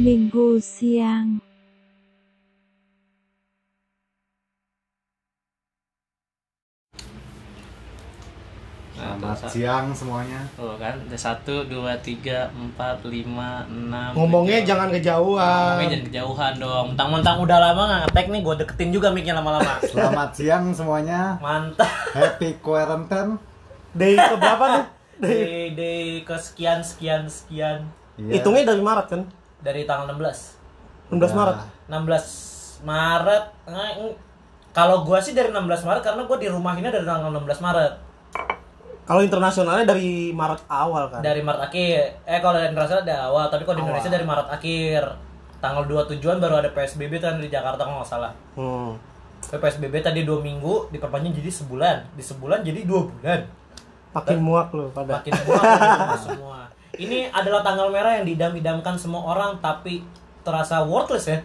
Minggu Siang Selamat Nah, siang semuanya. Tuh kan, ada satu, dua, tiga, empat, lima, enam. Ngomongnya tujuh. jangan kejauhan. Ngomongnya jangan kejauhan dong. Mentang-mentang udah lama nggak ngetek nih, gue deketin juga mic-nya lama-lama. Selamat siang semuanya. Mantap. Happy quarantine. Day ke berapa nih? Day. Di, di kesekian, sekian, sekian. Iya. Hitungnya dari Maret kan? Dari tanggal 16. 16 Maret. 16 Maret. Nah, kalau gua sih dari 16 Maret karena gua di rumahinnya dari tanggal 16 Maret. Kalau internasionalnya dari Maret awal kan? Dari Maret akhir. Eh kalau internasional dari awal, tapi kalau di Awal. Indonesia dari Maret akhir. Tanggal 2 tujuan baru ada PSBB kan di Jakarta kalau nggak salah. Hmm. PSBB tadi dua minggu diperpanjang jadi sebulan, di sebulan jadi dua bulan. Makin muak lu pada. Makin muak semua. Ini adalah tanggal merah yang didam-idamkan semua orang tapi terasa worthless ya.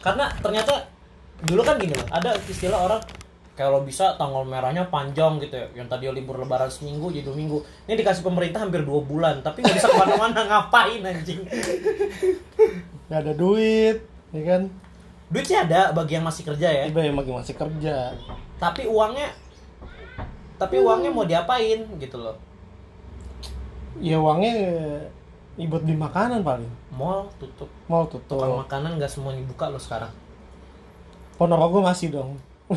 Karena ternyata dulu kan gini loh, ada istilah orang kalau bisa tanggal merahnya panjang gitu ya. Yang tadi libur lebaran seminggu jadi dua minggu. Ini dikasih pemerintah hampir dua bulan tapi nggak bisa ke mana-mana ngapain anjing. Gak ada duit, ya kan? Duit sih ada bagi yang masih kerja ya. Tiba yang lagi masih kerja. Tapi uangnya tapi uangnya mau diapain gitu loh. Ya uangnya eh, buat beli makanan paling. Mall tutup. Tukang tutup. makanan nggak semuanya buka loh sekarang. Ponorogo masih dong.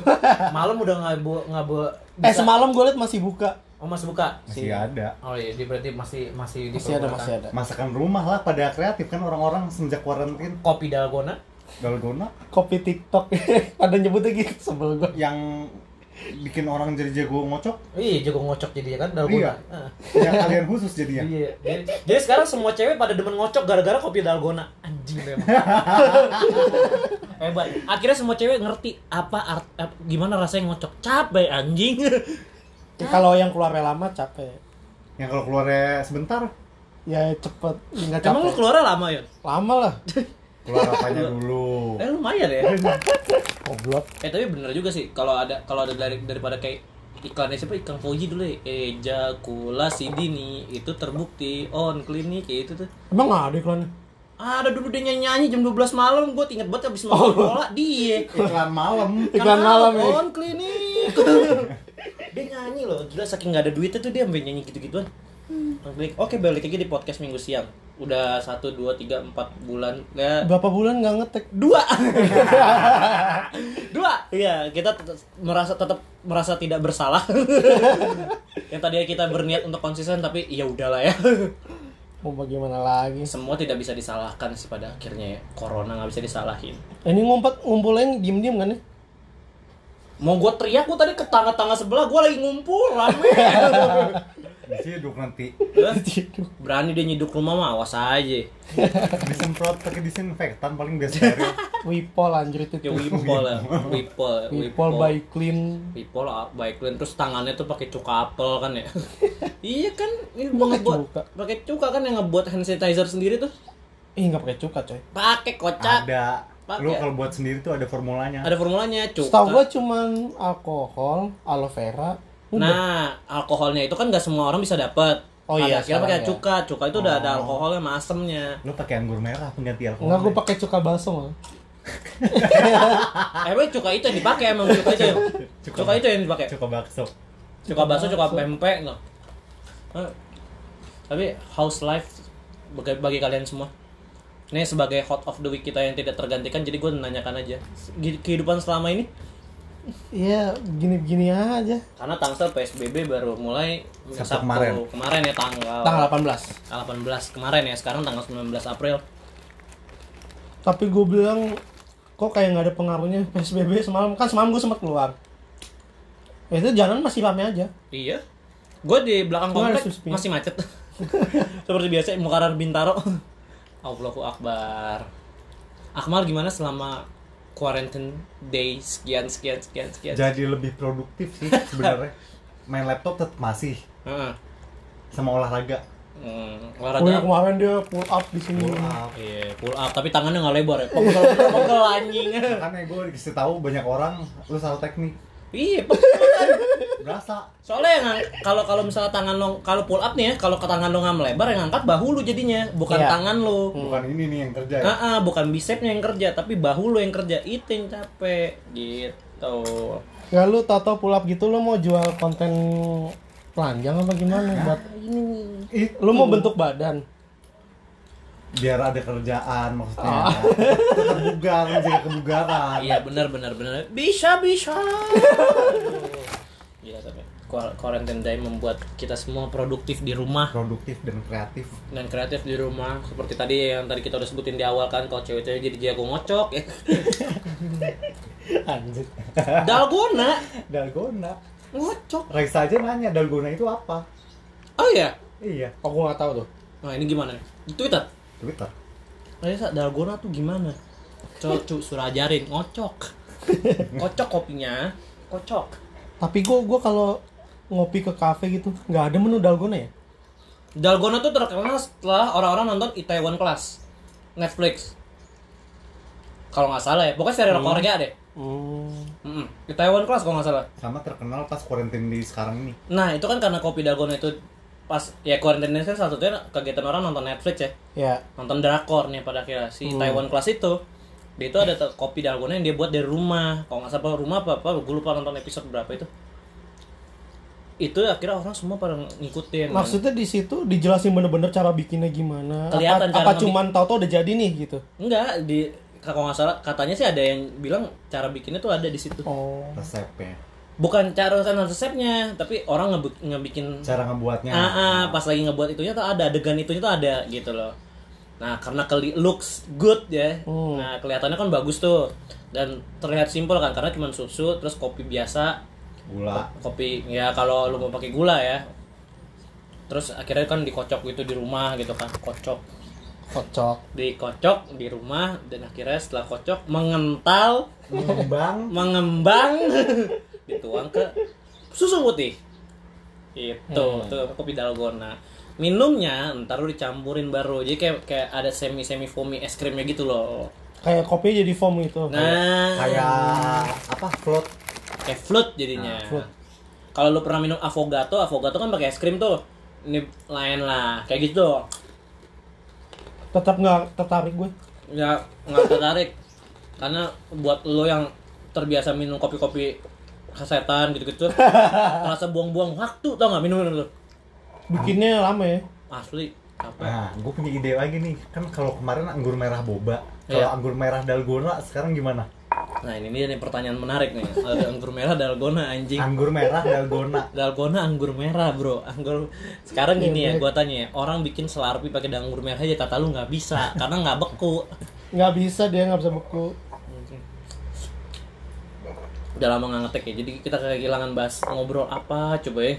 Malam udah nggak bu nggak bu. Eh semalam gue liat masih buka. Oh masih buka. Masih ada. Oh iya, dia berarti masih masih Masih ada, masih ada. Masakan rumah lah pada kreatif kan orang-orang semenjak quarantine. Kopi dalgona. Dalgona Kopi TikTok. ada nyebutnya gitu sebel gue. yang bikin orang jadi jago ngocok. Iya, jago ngocok jadi kan dalgona. Iya. Ah. yang kalian khusus jadinya. Iya. Jadi, jadi sekarang semua cewek pada demen ngocok gara-gara kopi dalgona. Anjing memang. Hebat. Akhirnya semua cewek ngerti apa art, ap- gimana rasanya ngocok. Capek anjing. Ya, kalau yang keluarnya lama capek. Yang kalau keluarnya sebentar Ya cepet, nggak Emang lu capek. keluar lama ya? Lama lah. keluar apanya dulu. Eh lumayan ya. Goblok. Eh tapi bener juga sih kalau ada kalau ada dari daripada kayak iklannya siapa iklan Fauji dulu ya ejakulasi dini itu terbukti on klinik ya itu tuh Emang ada iklannya? ada dulu dia nyanyi nyanyi jam 12 malam gue inget banget abis nonton bola dia Iklan malam. Iklan malam ya. on klinik dia nyanyi loh gila saking nggak ada duitnya tuh dia sampai nyanyi gitu gituan Oke balik lagi di podcast minggu siang. Udah satu dua tiga empat bulan. Ya Berapa bulan nggak ngetek? dua. Dua. Iya kita tetap merasa tetap merasa tidak bersalah. Yang tadinya kita berniat untuk konsisten tapi ya udahlah ya. Mau bagaimana lagi? semua tidak bisa disalahkan sih pada akhirnya ya. Corona nggak bisa disalahin. Ini ngumpet ngumpulin diem-diem kan ya? mau gue teriak gue tadi ke tangga-tangga sebelah gue lagi ngumpul rame Diciduk nanti. berani dia nyiduk rumah mah awas aja Disemprot pakai disinfektan paling biasa dari. Wipol anjir itu. ya wipol ya wipol Wipol by clean. Wipol ah, baik clean terus tangannya tuh pakai cuka apel kan ya iya kan ini Pakai ngebuat cuka? pakai cuka kan yang ngebuat hand sanitizer sendiri tuh Ih nggak pakai cuka coy. pakai kocak Ada. Pakai. Lu kalau buat sendiri tuh ada formulanya. ada formulanya cuka Setahu gua cuman alkohol, aloe vera. Udah. nah alkoholnya itu kan nggak semua orang bisa dapat Oh iya, kira pakai sekarang ya. cuka cuka itu udah ada alkoholnya sama asemnya Lu pakai anggur merah pengganti alkohol. Enggak gua pakai cuka balsam. eh emang cuka itu yang dipakai emang cuka itu yang- cuka itu yang dipakai Cuka bakso. cuka bakso cuka pempek no. Eh, tapi house life bagi, bagi kalian semua ini sebagai hot of the week kita yang tidak tergantikan jadi gue nanyakan aja kehidupan selama ini Iya, gini-gini aja. karena tangsel psbb baru mulai Sabtu kemarin. kemarin ya tanggal Tanggal 18. tanggal 18 kemarin ya sekarang tanggal 19 April Tapi gue bilang kok kayak nggak ada pengaruhnya PSBB semalam kan semalam gue sempat keluar. Ya, itu jalan masih rame aja. iya gue di belakang Gua komplek masih macet seperti biasa Mukarar Bintaro Allahu Akbar Akmal gimana selama quarantine day sekian sekian sekian sekian Jadi lebih produktif sih sebenarnya. Main laptop tetap masih Heeh. sama olahraga. Hmm, Oh, yang olahraga kemarin dia pull up di sini. Pull up. Iya, pull up tapi tangannya nggak lebar ya. Pegel, pegel anjing. Makanya gue dikasih tahu banyak orang lu salah teknik. Iya, berasa Soalnya yang ang- kalau kalau misalnya tangan lo kalau pull up nih ya, kalau ke tangan lo nggak melebar yang angkat bahu lu jadinya, bukan Iya. tangan lo. bukan ini nih yang kerja ya Ah, ah, bukan bisepnya yang kerja, tapi bahu lo yang kerja. Itu yang capek gitu. Ya lu tau-tau pull up gitu lu mau jual konten telanjang apa gimana buat Itu. lu mau bentuk badan biar ada kerjaan maksudnya. Tetap bugar menjaga kebugaran. Iya benar benar benar. Bisa bisa. Iya tapi Quar- quarantine day membuat kita semua produktif di rumah. Produktif dan kreatif. Dan kreatif di rumah. Seperti tadi yang tadi kita udah sebutin di awal kan kalau cewek-cewek jadi jago ngocok ya. anjir dalgona. Dalgona. Ngocok. Raisa aja nanya dalgona itu apa? Oh iya? Iya. Oh gua nggak tahu tuh. Nah ini gimana di twitter Twitter. Raisa dalgona tuh gimana? Cok cu suruh ajarin. Ngocok. Kocok kopinya. Kocok tapi gua gua kalau ngopi ke kafe gitu nggak ada menu dalgona ya? Dalgona tuh terkenal setelah orang-orang nonton Itaewon Class. Netflix. Kalau nggak salah ya. Pokoknya serial Korea deh. Hmm. Mm-mm. Itaewon Class kalau nggak salah. Sama terkenal pas quarantine di sekarang ini. Nah itu kan karena kopi dalgona itu pas ya quarantine kan salah satunya kegiatan orang nonton Netflix ya. Ya. Nonton drakor nih pada akhirnya. Si Taiwan Class itu dia itu ada kopi dalgona yang dia buat dari rumah. Kalau nggak salah rumah apa apa gue lupa nonton episode berapa itu. Itu akhirnya orang semua pada ngikutin. Maksudnya di situ dijelasin bener-bener cara bikinnya gimana? Kelihatan apa, cara apa cuman tau-tau udah jadi nih gitu? Enggak di kalau nggak salah katanya sih ada yang bilang cara bikinnya tuh ada di situ. Oh. Resepnya bukan cara kan resepnya tapi orang ngebi- ngebikin cara ngebuatnya. Ah, ah, pas lagi ngebuat itunya tuh ada adegan itunya tuh ada gitu loh. Nah karena keli looks good ya. Hmm. nah kelihatannya kan bagus tuh. Dan terlihat simpel kan karena cuma susu terus kopi biasa. Gula. Kopi ya kalau lu mau pakai gula ya. Terus akhirnya kan dikocok gitu di rumah gitu kan kocok. Kocok. Dikocok di rumah dan akhirnya setelah kocok mengental. Mengembang. Mengembang dituang ke susu putih. Itu tuh kopi dalgona. Minumnya ntar lu dicampurin baru. Jadi kayak kayak ada semi semi foamy es krimnya gitu loh. Kayak kopi jadi foam gitu. Nah. Kayak apa? Float. Kayak float jadinya. Float. kalau lu pernah minum affogato affogato kan pakai es krim tuh. Ini lain lah. Kayak gitu. Tetap nggak tertarik gue. Ya nggak tertarik. Karena buat lo yang terbiasa minum kopi-kopi kasetan gitu-gitu. Merasa buang-buang waktu tau nggak minum minum tuh. Bikinnya lama ya? Asli capek. Nah gue punya ide lagi nih. Kan kalau kemarin anggur merah boba. Kalau Iya. anggur merah dalgona sekarang gimana? Nah ini dia nih pertanyaan menarik nih. Ada anggur merah dalgona anjing. Anggur merah dalgona. Dalgona anggur merah bro. Anggur. Sekarang gini ya gua tanya ya orang bikin selarpi pakai anggur merah aja kata lu nggak bisa karena nggak beku. Nggak bisa dia nggak bisa beku udah lama nggak ngetek ya jadi kita kehilangan bahas ngobrol apa coba ya.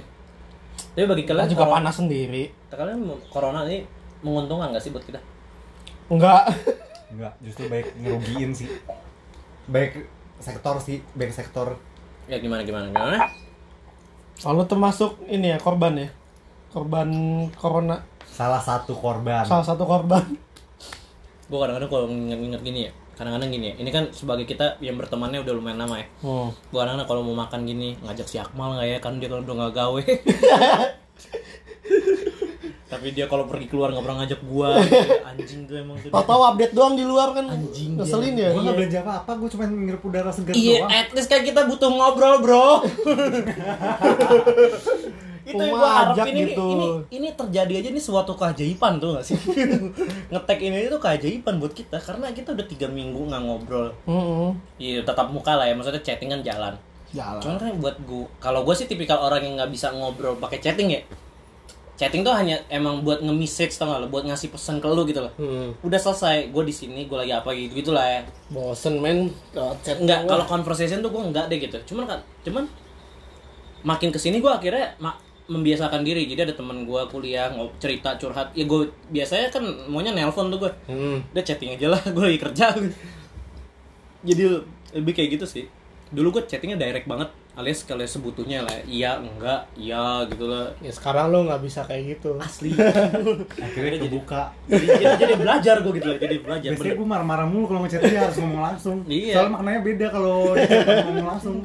Tapi bagi kita kalian juga corona- panas sendiri. Kalian corona ini menguntungkan nggak sih buat kita? Nggak enggak justru baik ngerugiin sih. Baik sektor sih baik sektor. Ya gimana gimana gimana? Lalu termasuk ini ya korban ya. Korban corona. Salah satu korban. Salah satu korban. Gue kadang-kadang kalau nginget-nginget gini ya kadang-kadang gini ya ini kan sebagai kita yang bertemannya udah lumayan lama ya. Hmm. gue kadang-kadang kalau mau makan gini ngajak si Akmal nggak ya? Kan dia kalau udah nggak gawe. Tapi dia kalau pergi keluar nggak pernah ngajak gua. Anjing tuh emang tuh. Tahu-tahu update doang di luar kan. Anjing dia. ngeselin ya. Gue nggak belanja apa apa gue cuma ngirup udara segar iya doang. at least kan kita butuh ngobrol bro itu yang gua ajak harapin ini, gitu. ini ini terjadi aja nih suatu keajaiban tuh gak sih? Ngetek ini itu keajaiban buat kita karena kita udah tiga minggu nggak ngobrol. Hmm. iya tetap muka lah ya maksudnya chattingan jalan. Jalan. Cuman kan buat gua kalau gue sih tipikal orang yang nggak bisa ngobrol pakai chatting ya. Chatting tuh hanya emang buat nge-message tau gak lo? Buat ngasih pesan ke lu gitu loh. Hmm. udah selesai gue di sini gue lagi apa gitu gitulah ya. Bosen men. Kalau chat enggak kalau conversation tuh gue enggak deh gitu. Cuman kan cuman makin ke sini gue akhirnya membiasakan diri. Jadi ada teman gue kuliah ngob cerita curhat. Ya gue biasanya kan maunya nelpon tuh gue hmm. udah chatting aja lah gue lagi kerja. Jadi lebih kayak gitu sih. Dulu gue chattingnya direct banget alias kalau sebutunya lah iya enggak iya gitu lah. Ya sekarang lo nggak bisa kayak gitu. Asli. Akhirnya kebuka. jadi, jadi, jadi belajar gue gitu lah jadi belajar. Biasanya gue marah-marah mulu kalau ngechat dia harus ngomong langsung. Iya. soalnya maknanya beda kalau dia ngomong langsung.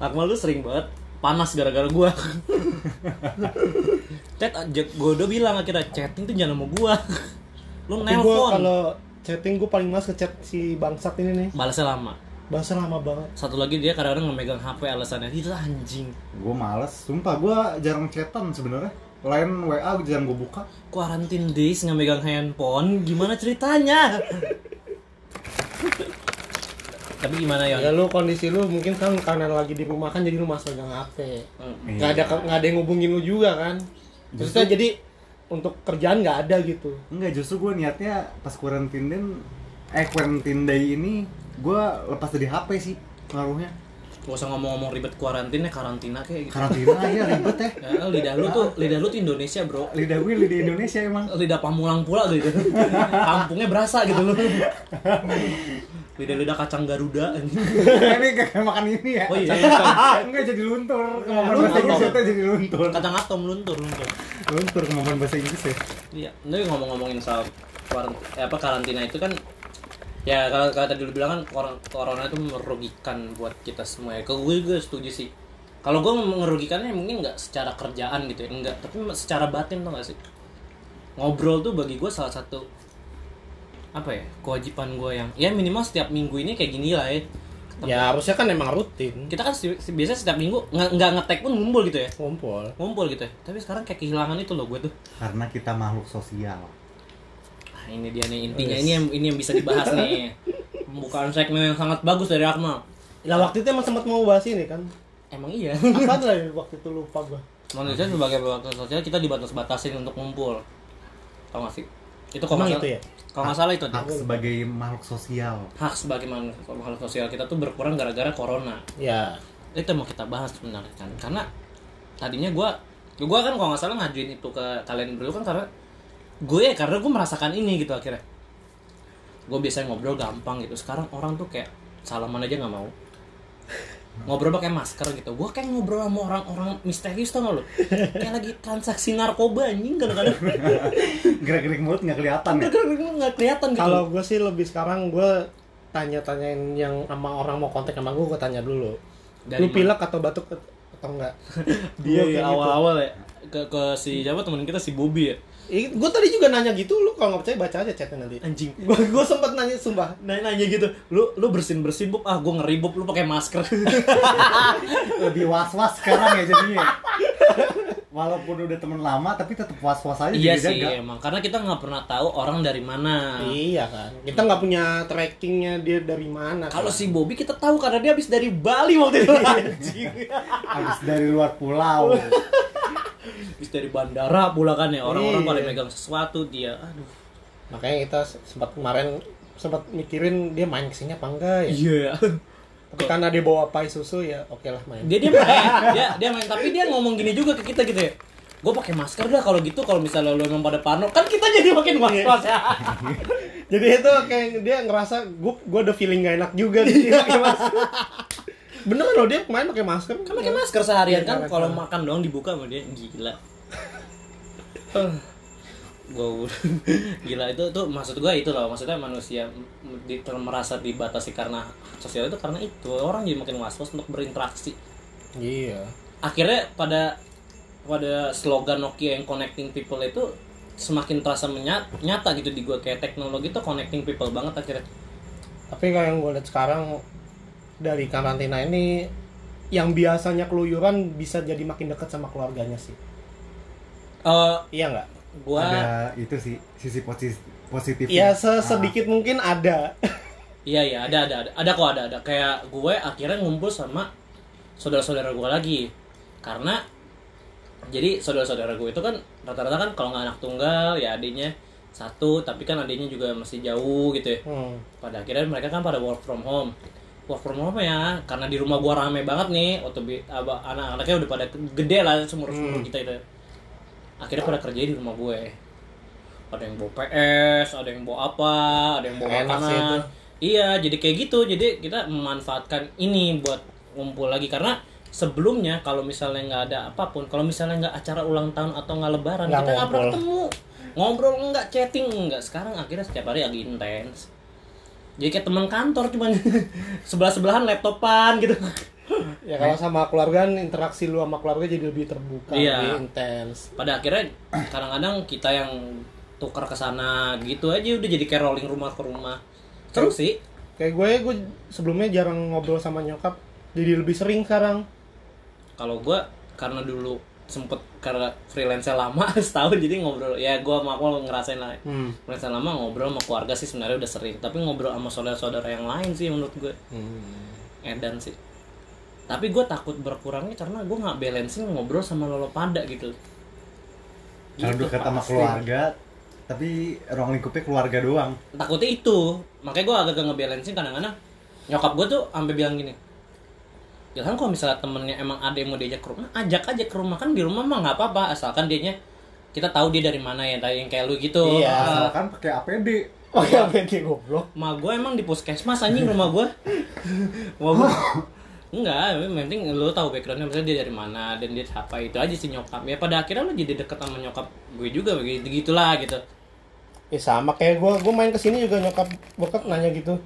Akmal tuh sering banget panas gara-gara gua. Chat gue udah bilang akhirnya chatting tuh jangan sama gua. Lu nelpon. kalau chatting gue paling males ke chat si bangsat ini nih. Balasnya lama. Bahasa lama banget. Satu lagi dia kadang-kadang ngemegang HP alasannya itu anjing. Gue males. Sumpah gue jarang chatan sebenarnya. Lain WA jarang gue buka. Quarantine days nggak megang handphone gimana ceritanya tapi gimana ya ya lu kondisi lu mungkin kan karena lagi di rumah kan jadi lu masih pegang HP Hmm. nggak ada nggak ada yang ngubungin lu juga kan? Maksudnya jadi untuk kerjaan nggak ada gitu. Enggak justru gue niatnya pas quarantine day eh quarantine day ini gue lepas dari HP sih ngaruhnya gak usah ngomong-ngomong ribet kuarantinnya karantina kayak gitu. Karantina ya ribet ya. Ya, lidah lu tuh lidah lu tuh Indonesia bro. Lidah gue lidah Indonesia emang. Lidah pamulang pula gitu kampungnya berasa gitu lu lidah lidah kacang garuda. Ini gak makan ini ya. Oh iya enggak jadi luntur. Kemampuan bahasa Inggris itu jadi luntur. Kacang atom luntur luntur. Luntur kemampuan bahasa Inggris ya. Iya ini ngomong-ngomongin soal eh, apa karantina itu kan ya kalau kalau tadi lu bilang kan kor- corona itu merugikan buat kita semua ya. Kalau gue juga setuju sih. Kalau gue merugikannya mungkin nggak secara kerjaan gitu ya enggak tapi secara batin tuh gak sih? Ngobrol tuh bagi gue salah satu apa ya kewajiban gue yang ya minimal setiap minggu ini kayak gini lah ya Ketemu. ya harusnya kan emang rutin kita kan si- si- biasanya setiap minggu nggak nggak ngetek pun ngumpul gitu ya ngumpul ngumpul gitu ya tapi sekarang kayak kehilangan itu loh gue tuh karena kita makhluk sosial Nah, ini dia nih intinya ini yang ini yang bisa dibahas nih. Pembukaan segmen yang sangat bagus dari Akmal. Lah waktu itu emang sempat mau bahas ini kan Emang iya. apa lah waktu itu lupa gua Manusia sebagai makhluk sosial kita dibatas-batasin untuk ngumpul. Tahu gak sih? Itu Emang nggak itu ya? Kalau nggak salah itu hak sebagai makhluk sosial. Hak sebagai makhluk sosial kita tuh berkurang gara-gara corona. ya. Itu mau kita bahas sebenarnya kan. Karena tadinya gua gua kan kalau nggak salah ngajuin itu ke kalian berdua kan karena gue ya karena gue merasakan ini gitu akhirnya. Gue biasanya ngobrol gampang gitu. Sekarang orang tuh kayak salaman aja nggak mau ngobrol pakai masker gitu. Gue kayak ngobrol sama orang-orang misterius tau gak lo kayak lagi transaksi narkoba anjing kadang-kadang. Gerak-gerik mulut nggak kelihatan ya? Kadang-kadang nggak kelihatan gitu. Kalau gue sih lebih sekarang gue tanya-tanyain yang sama orang mau kontak sama gue gue tanya dulu. Dari lu pilek atau batuk atau enggak dia ya, gitu. awal-awal ya. Ke ke si siapa temen kita si Bobby ya gue tadi juga nanya gitu lu kalau nggak percaya baca aja chatnya nanti. Anjing. Gue gue sempet nanya sumpah. Nanya, nanya gitu lu lu bersin bersin bub ah gue ngeri bub lu pakai masker. Lebih was-was sekarang ya jadinya. Walaupun udah temen lama tapi tetap was-was aja iya sih jaga. emang. Karena kita nggak pernah tahu orang dari mana. Iya kan. Kita nggak punya trackingnya dia dari mana kalau kan? si Bobby kita tahu karena dia habis dari Bali waktu itu. Anjing habis dari luar pulau habis dari bandara pula kan ya. Orang-orang Iya. pada megang sesuatu dia aduh. Makanya kita sempat kemarin sempat mikirin dia main ke sini apa enggak ya. Iya. Tapi karena dia bawa pai susu ya oke lah main. Dia dia main. Dia dia main. Tapi dia ngomong gini juga ke kita gitu ya. Gue pakai masker dah kalau gitu kalau misalnya lo emang pada parno kan kita jadi makin was was ya. Jadi itu kayak dia ngerasa gue gue ada feeling gak enak juga pakai masker beneran loh dia kemarin pakai masker. Kan pakai masker seharian Iya, kan? kalau makan doang dibuka sama dia gila. Gue gila itu tuh maksud gue itu loh. Maksudnya manusia di, merasa dibatasi karena sosial itu karena itu. Orang jadi makin was was untuk berinteraksi. Iya. Akhirnya pada pada slogan Nokia yang connecting people itu semakin terasa menyat, nyata gitu di gue kayak teknologi itu connecting people banget akhirnya. Tapi kalau yang gue lihat sekarang dari karantina ini yang biasanya keluyuran bisa jadi makin dekat sama keluarganya sih. Eh iya nggak? gue ada itu sih sisi positif positif ya sedikit mungkin ada. Iya iya ada ada ada ada kok ada ada. Kayak gue akhirnya ngumpul sama saudara-saudara gue lagi. Karena jadi saudara-saudara gue itu kan rata-rata kan kalau nggak anak tunggal ya adiknya satu tapi kan adiknya juga masih jauh gitu ya. Hmm. pada akhirnya mereka kan pada work from home work from home ya? Karena di rumah gua rame banget nih waktu anak-anaknya udah pada gede lah semur semur kita itu. Akhirnya pada kerja di rumah gue. Ada yang bawa PS ada yang bawa apa ada yang bawa Enak makanan. iya jadi kayak gitu. Jadi kita memanfaatkan ini buat ngumpul lagi. Karena sebelumnya kalau misalnya nggak ada apa pun kalau misalnya nggak acara ulang tahun atau nggak lebaran Nggak kita nggak pernah ketemu. Ngobrol nggak chatting nggak. Sekarang akhirnya setiap hari lagi intens jadi kayak teman kantor cuman sebelah sebelahan laptopan gitu Ya kalau sama keluarga interaksi lu sama keluarga jadi lebih terbuka, Iya. lebih intens. pada akhirnya kadang-kadang kita yang tukar ke sana gitu aja udah jadi kayak rolling rumah ke rumah terus sih Kayak gue, gue sebelumnya jarang ngobrol sama nyokap, jadi lebih sering sekarang. kalau gue karena dulu sempet karena freelance lama setahun jadi ngobrol ya gue sama aku ngerasain lah. Hmm. freelance lama ngobrol sama keluarga sih sebenarnya udah sering. Tapi ngobrol sama saudara-saudara yang lain sih menurut gue. Edan sih. Tapi gue takut berkurangnya karena gue nggak balancing ngobrol sama lolo pada gitu. Kalau Gitu, dekat sama keluarga, tapi ruang lingkupnya keluarga doang. takutnya itu. Makanya gue agak ngebalancing kadang-kadang. Nyokap gue tuh sampai bilang gini Ilham kalau misalnya temennya emang ada yang mau diajak ke rumah ajak aja ke rumah kan di rumah mah nggak apa-apa asalkan dianya kita tahu dia dari mana ya tadi yang kayak lu gitu Iya. Ah, Asalkan pakai APD. Oh ya, beda goblok. Ma gue emang di puskesmas anjing rumah gue. Mau gue Enggak, yang penting lu tahu backgroundnya misalnya dia dari mana dan dia siapa itu aja sih nyokap. Ya pada akhirnya lu jadi deket sama nyokap gue juga begitu gitulah gitu. Ya sama kayak gue, gue main ke sini juga nyokap bokap nanya gitu,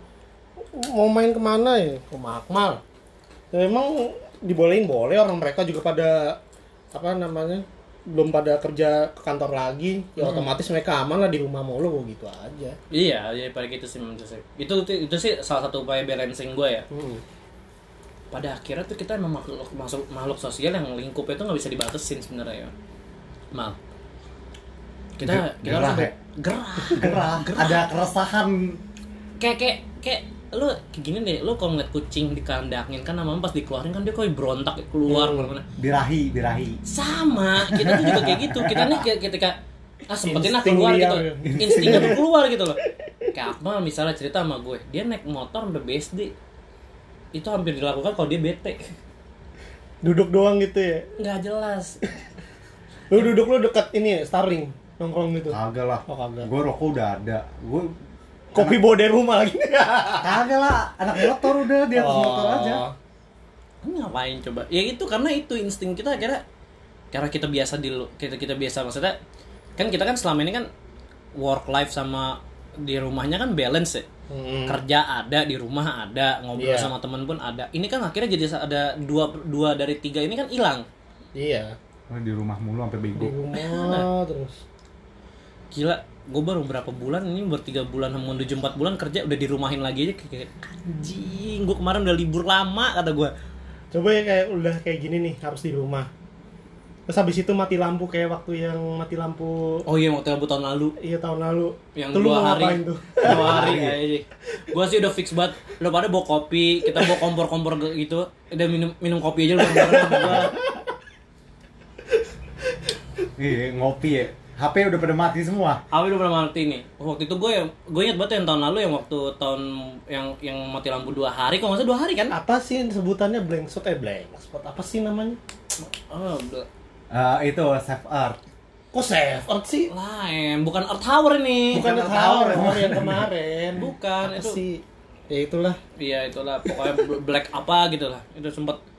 mau main ke mana ya? Ke Makmal. Ya, emang dibolehin boleh orang mereka juga pada apa namanya belum pada kerja ke kantor lagi ya otomatis mereka aman lah di rumah mulu gitu aja Iya, ya pada gitu sih. Itu itu, itu sih salah satu upaya balancing gue ya. hmm. Pada akhirnya tuh kita emang makhluk makhluk, makhluk sosial yang lingkupnya tuh nggak bisa dibatasin sebenarnya ya. Mal. Kita Ger- kita gerah harus ya? gerah. Gerah, ada keresahan. kayak kayak kayak lu kayak gini deh lu kalau ngeliat kucing dikandangin kan namanya pas dikeluarin kan dia kayak berontak keluar Hmm. ke mana Birahi, birahi. sama kita tuh juga kayak gitu kita nih kayak ketika ah sempetin lah keluar gitu ya. instingnya tuh keluar gitu loh kayak Akmal misalnya cerita sama gue dia naik motor sampai BSD itu hampir dilakukan kalau dia bete duduk doang gitu ya nggak jelas lu duduk lu dekat ini ya Starling nongkrong gitu Kagak lah. Oh, kagak. Gue rokok udah ada. Gue kopi bawa dari rumah lagi kagak lah. Anak motor udah di atas motor aja. Ini ngapain coba ya itu karena itu insting kita akhirnya karena kita biasa di kita kita biasa maksudnya kan kita kan selama ini kan work life sama di rumahnya kan balance ya Hmm. kerja ada di rumah ada ngobrol Iya. sama temen pun ada ini kan akhirnya jadi ada dua dua dari tiga ini kan hilang iya Oh, di rumah mulu sampai di bego. rumah terus gila gue baru berapa bulan ini baru tiga bulan mau menuju empat bulan kerja udah dirumahin lagi aja kayak kayak, anjing. Gue kemarin udah libur lama kata gue coba ya kayak udah kayak gini nih harus di rumah. Terus habis itu mati lampu kayak waktu yang mati lampu. Oh iya waktu tahun lalu. Iya tahun lalu. Yang Tuh dua hari. tuh? Dua hari kayaknya gue sih udah fix banget. Lo pada bawa kopi kita bawa kompor kompor gitu. Udah minum minum kopi aja lo. Iya, ngopi ya. HP udah pada mati semua. Awi udah pernah mati nih. Waktu itu gue yang gue ingat banget yang tahun lalu yang waktu tahun yang yang mati lampu dua hari. Kok nggak salah dua hari kan? Apa sih sebutannya blank spot eh blank spot apa sih namanya? Oh Eh, itu Save Earth. kok save earth sih? Lain bukan Earth Tower ini. Bukan Earth tower. Tower. yang kemarin. Bukan, Apa itu- sih? Ya itulah. Iya itulah. Pokoknya black apa gitu lah. Itu sempet itu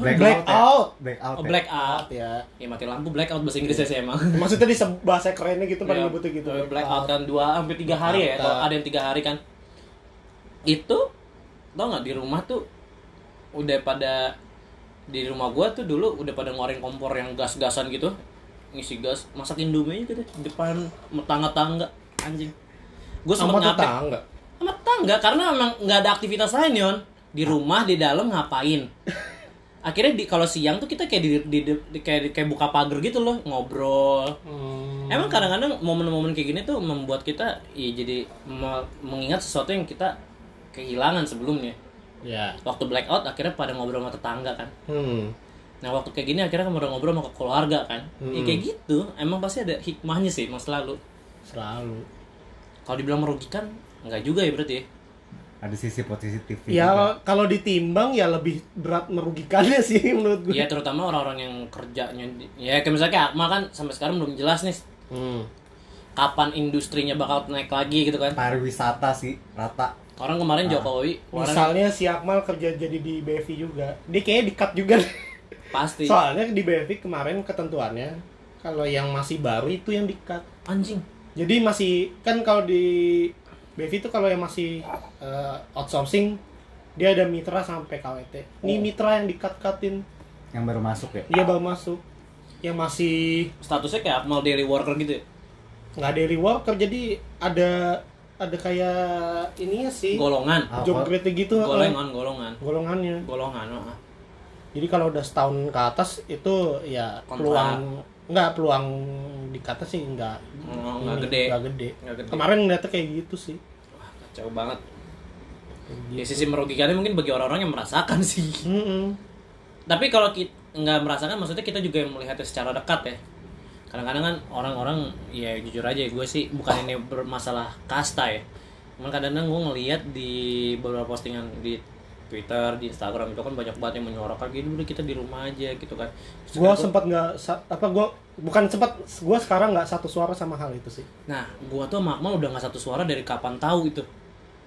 Black, Black out. ya? out. Black out. oh, ya? black out ya ya mati lampu black out bahasa Inggrisnya sih emang maksudnya di bahasa kerennya gitu pada Ya, nyebutnya gitu eh, black out kan dua sampai tiga hari ya Blackout. kalau ada yang tiga hari kan itu tau nggak di rumah tuh udah pada di rumah gua tuh dulu udah pada ngeluarin kompor yang gas-gasan gitu ngisi gas masak indomie gitu depan tangga-tangga anjing gue sama sempet nyapek tetangga sama tetangga karena memang nggak ada aktivitas lain yon di rumah di dalam ngapain akhirnya di kalau siang tuh kita kayak di, di, di- kayak kayak buka pagar gitu loh ngobrol Hmm. Emang kadang-kadang momen-momen kayak gini tuh membuat kita ya jadi me- mengingat sesuatu yang kita kehilangan sebelumnya. ya Waktu blackout akhirnya pada ngobrol sama tetangga kan. hmm. Nah waktu kayak gini akhirnya pada ngobrol sama keluarga kan. Ya Hmm. kayak gitu. Emang pasti ada hikmahnya sih mas lalu. selalu Kalau dibilang merugikan enggak juga ya berarti ya. Ada sisi positif. ya kalau ditimbang ya lebih berat merugikannya sih menurut gue Iya terutama orang-orang yang kerjanya ya kayak misalnya kayak Akmal kan sampai sekarang belum jelas nih hmm. kapan industrinya bakal naik lagi gitu kan. pariwisata sih rata. Orang kemarin Jokowi kemarin misalnya si Akmal kerja jadi di BFI juga dia kayaknya di cut juga pasti soalnya di BFI kemarin ketentuannya kalau yang masih baru itu yang di cut anjing. jadi masih kan kalau di BFI itu kalau yang masih eh, outsourcing dia ada mitra sampai KWT ini Oh. mitra yang dikat-katin Yang baru masuk ya? dia baru masuk yang masih Statusnya kayak Akmal daily worker gitu ya? nggak daily worker jadi ada ada kayak ininya sih Golongan. Ah, job grade gitu eh, Golongan, golongan. golongannya Golongan, heeh. jadi kalau udah setahun ke atas itu ya Kontrak. peluang nggak peluang di atas sih nggak Oh, nggak gede. nggak gede Nggak gede. kemarin ngeliatnya kayak gitu sih Wah, kacau banget. Ya gitu. sisi merugikannya mungkin bagi orang-orang yang merasakan sih. Mm-mm. Tapi kalau kita nggak merasakan, maksudnya kita juga yang melihatnya secara dekat ya. Kadang-kadang kan orang-orang, ya jujur aja gue sih bukan ini bermasalah kasta ya. Cuman kadang-kadang gue ngelihat di beberapa postingan di Twitter, di Instagram itu kan banyak banget yang menyuarakan gitu udah kita di rumah aja gitu kan. Gua, sempat nggak apa gua bukan sempat gua sekarang nggak satu suara sama hal itu sih Nah, gua tuh sama Akmal udah nggak satu suara dari kapan tahu itu.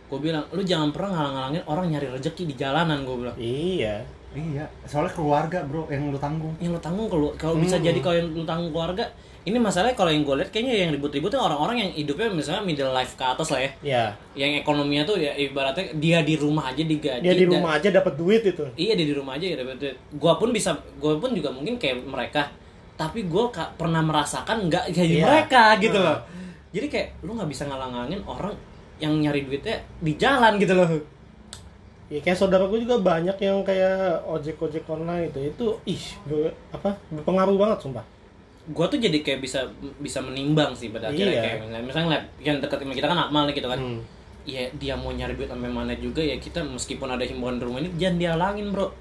Gue bilang, lu jangan pernah ngalang-ngalangin orang nyari rezeki di jalanan, gue bilang. iya Iya, soalnya keluarga bro yang lu tanggung. yang lo tanggung kalau kalau bisa Hmm. jadi kalau yang lo tanggung keluarga ini masalahnya kalau yang gue lihat kayaknya yang ribut-ribut tuh orang-orang yang hidupnya misalnya middle life ke atas lah ya ya yang ekonominya tuh ya ibaratnya dia di rumah aja digaji dia di dan- rumah aja dapat duit itu iya dia di rumah aja ya dapat duit. gua pun bisa gua pun juga mungkin kayak mereka tapi gue pernah merasakan nggak kayak Iya. mereka gitu loh. Jadi kayak lu nggak bisa ngalang-ngalangin orang yang nyari duitnya di jalan gitu loh. Ya kayak saudara gue juga banyak yang kayak ojek ojek online itu. Itu ih ber- apa berpengaruh banget sumpah. Gue tuh jadi kayak bisa bisa menimbang sih pada akhirnya Iya. kayak misalnya, misalnya lab yang dekat sama kita kan Akmal nih gitu kan. Hmm. ya dia mau nyari duit sampai mana juga ya kita meskipun ada himbauan di rumah ini jangan dihalangin bro.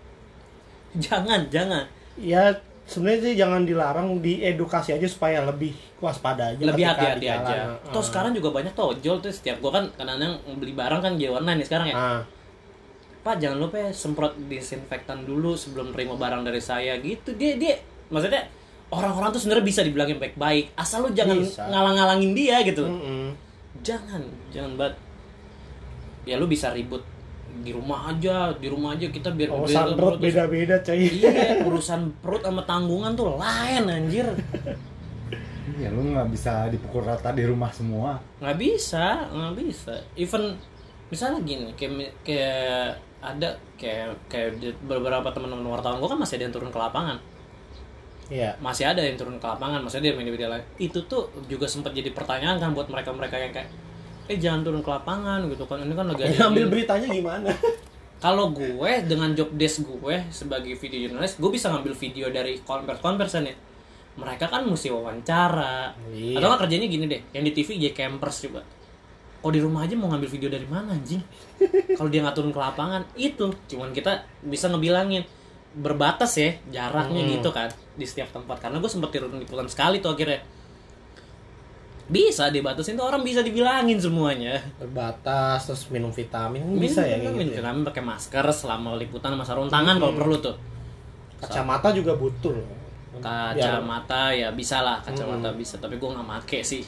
Jangan jangan. Ya sebenarnya sih jangan dilarang diedukasi aja supaya lebih waspada aja lebih hati-hati aja. Nah, toh sekarang juga banyak tuh ojol tuh setiap gua kan kadang-kadang beli barang kan di online nih sekarang ya. Nah, pak jangan lupa ya semprot disinfektan dulu sebelum terima barang dari saya gitu. Dia dia maksudnya orang-orang tuh sebenarnya bisa dibilangin baik-baik asal lu jangan Bisa. ngalang-ngalangin dia gitu. Mm-mm. jangan jangan banget. Ya lu bisa ribut di rumah aja di rumah aja kita biar oh biar- perut. terus- beda-beda coy. Iya urusan perut sama tanggungan tuh lain anjir. Iya, lu nggak bisa dipukul rata di rumah semua. nggak bisa nggak bisa. Even misalnya gini kayak kayak ada kayak kayak beberapa teman-teman wartawan gue kan masih ada yang turun ke lapangan. Iya. Masih ada yang turun ke lapangan maksudnya dia main di media lain. Itu tuh juga sempat jadi pertanyaan kan buat mereka-mereka yang kayak eh jangan turun ke lapangan gitu kan. Ini kan lagi ada ambil ini." beritanya gimana? Kalau gue dengan job desk gue sebagai video jurnalis gue bisa ngambil video dari konvers konversan ya mereka kan mesti wawancara. Iya. atau kan kerjanya gini deh. Yang di TV jadi campers coba kalau di rumah aja mau ngambil video dari mana anjing? Kalau dia nggak turun ke lapangan itu. Cuman kita bisa ngebilangin. Berbatas ya jaraknya Hmm. gitu kan di setiap tempat. Karena gue sempet turun liputan sekali tuh akhirnya bisa dibatasin tuh orang bisa dibilangin semuanya terbatas terus minum vitamin bisa ya minum gitu ya? vitamin pakai masker selama liputan sama sarung tangan kalau perlu tuh kacamata juga butuh kacamata ya bisa lah kacamata Hmm. bisa tapi gue nggak make sih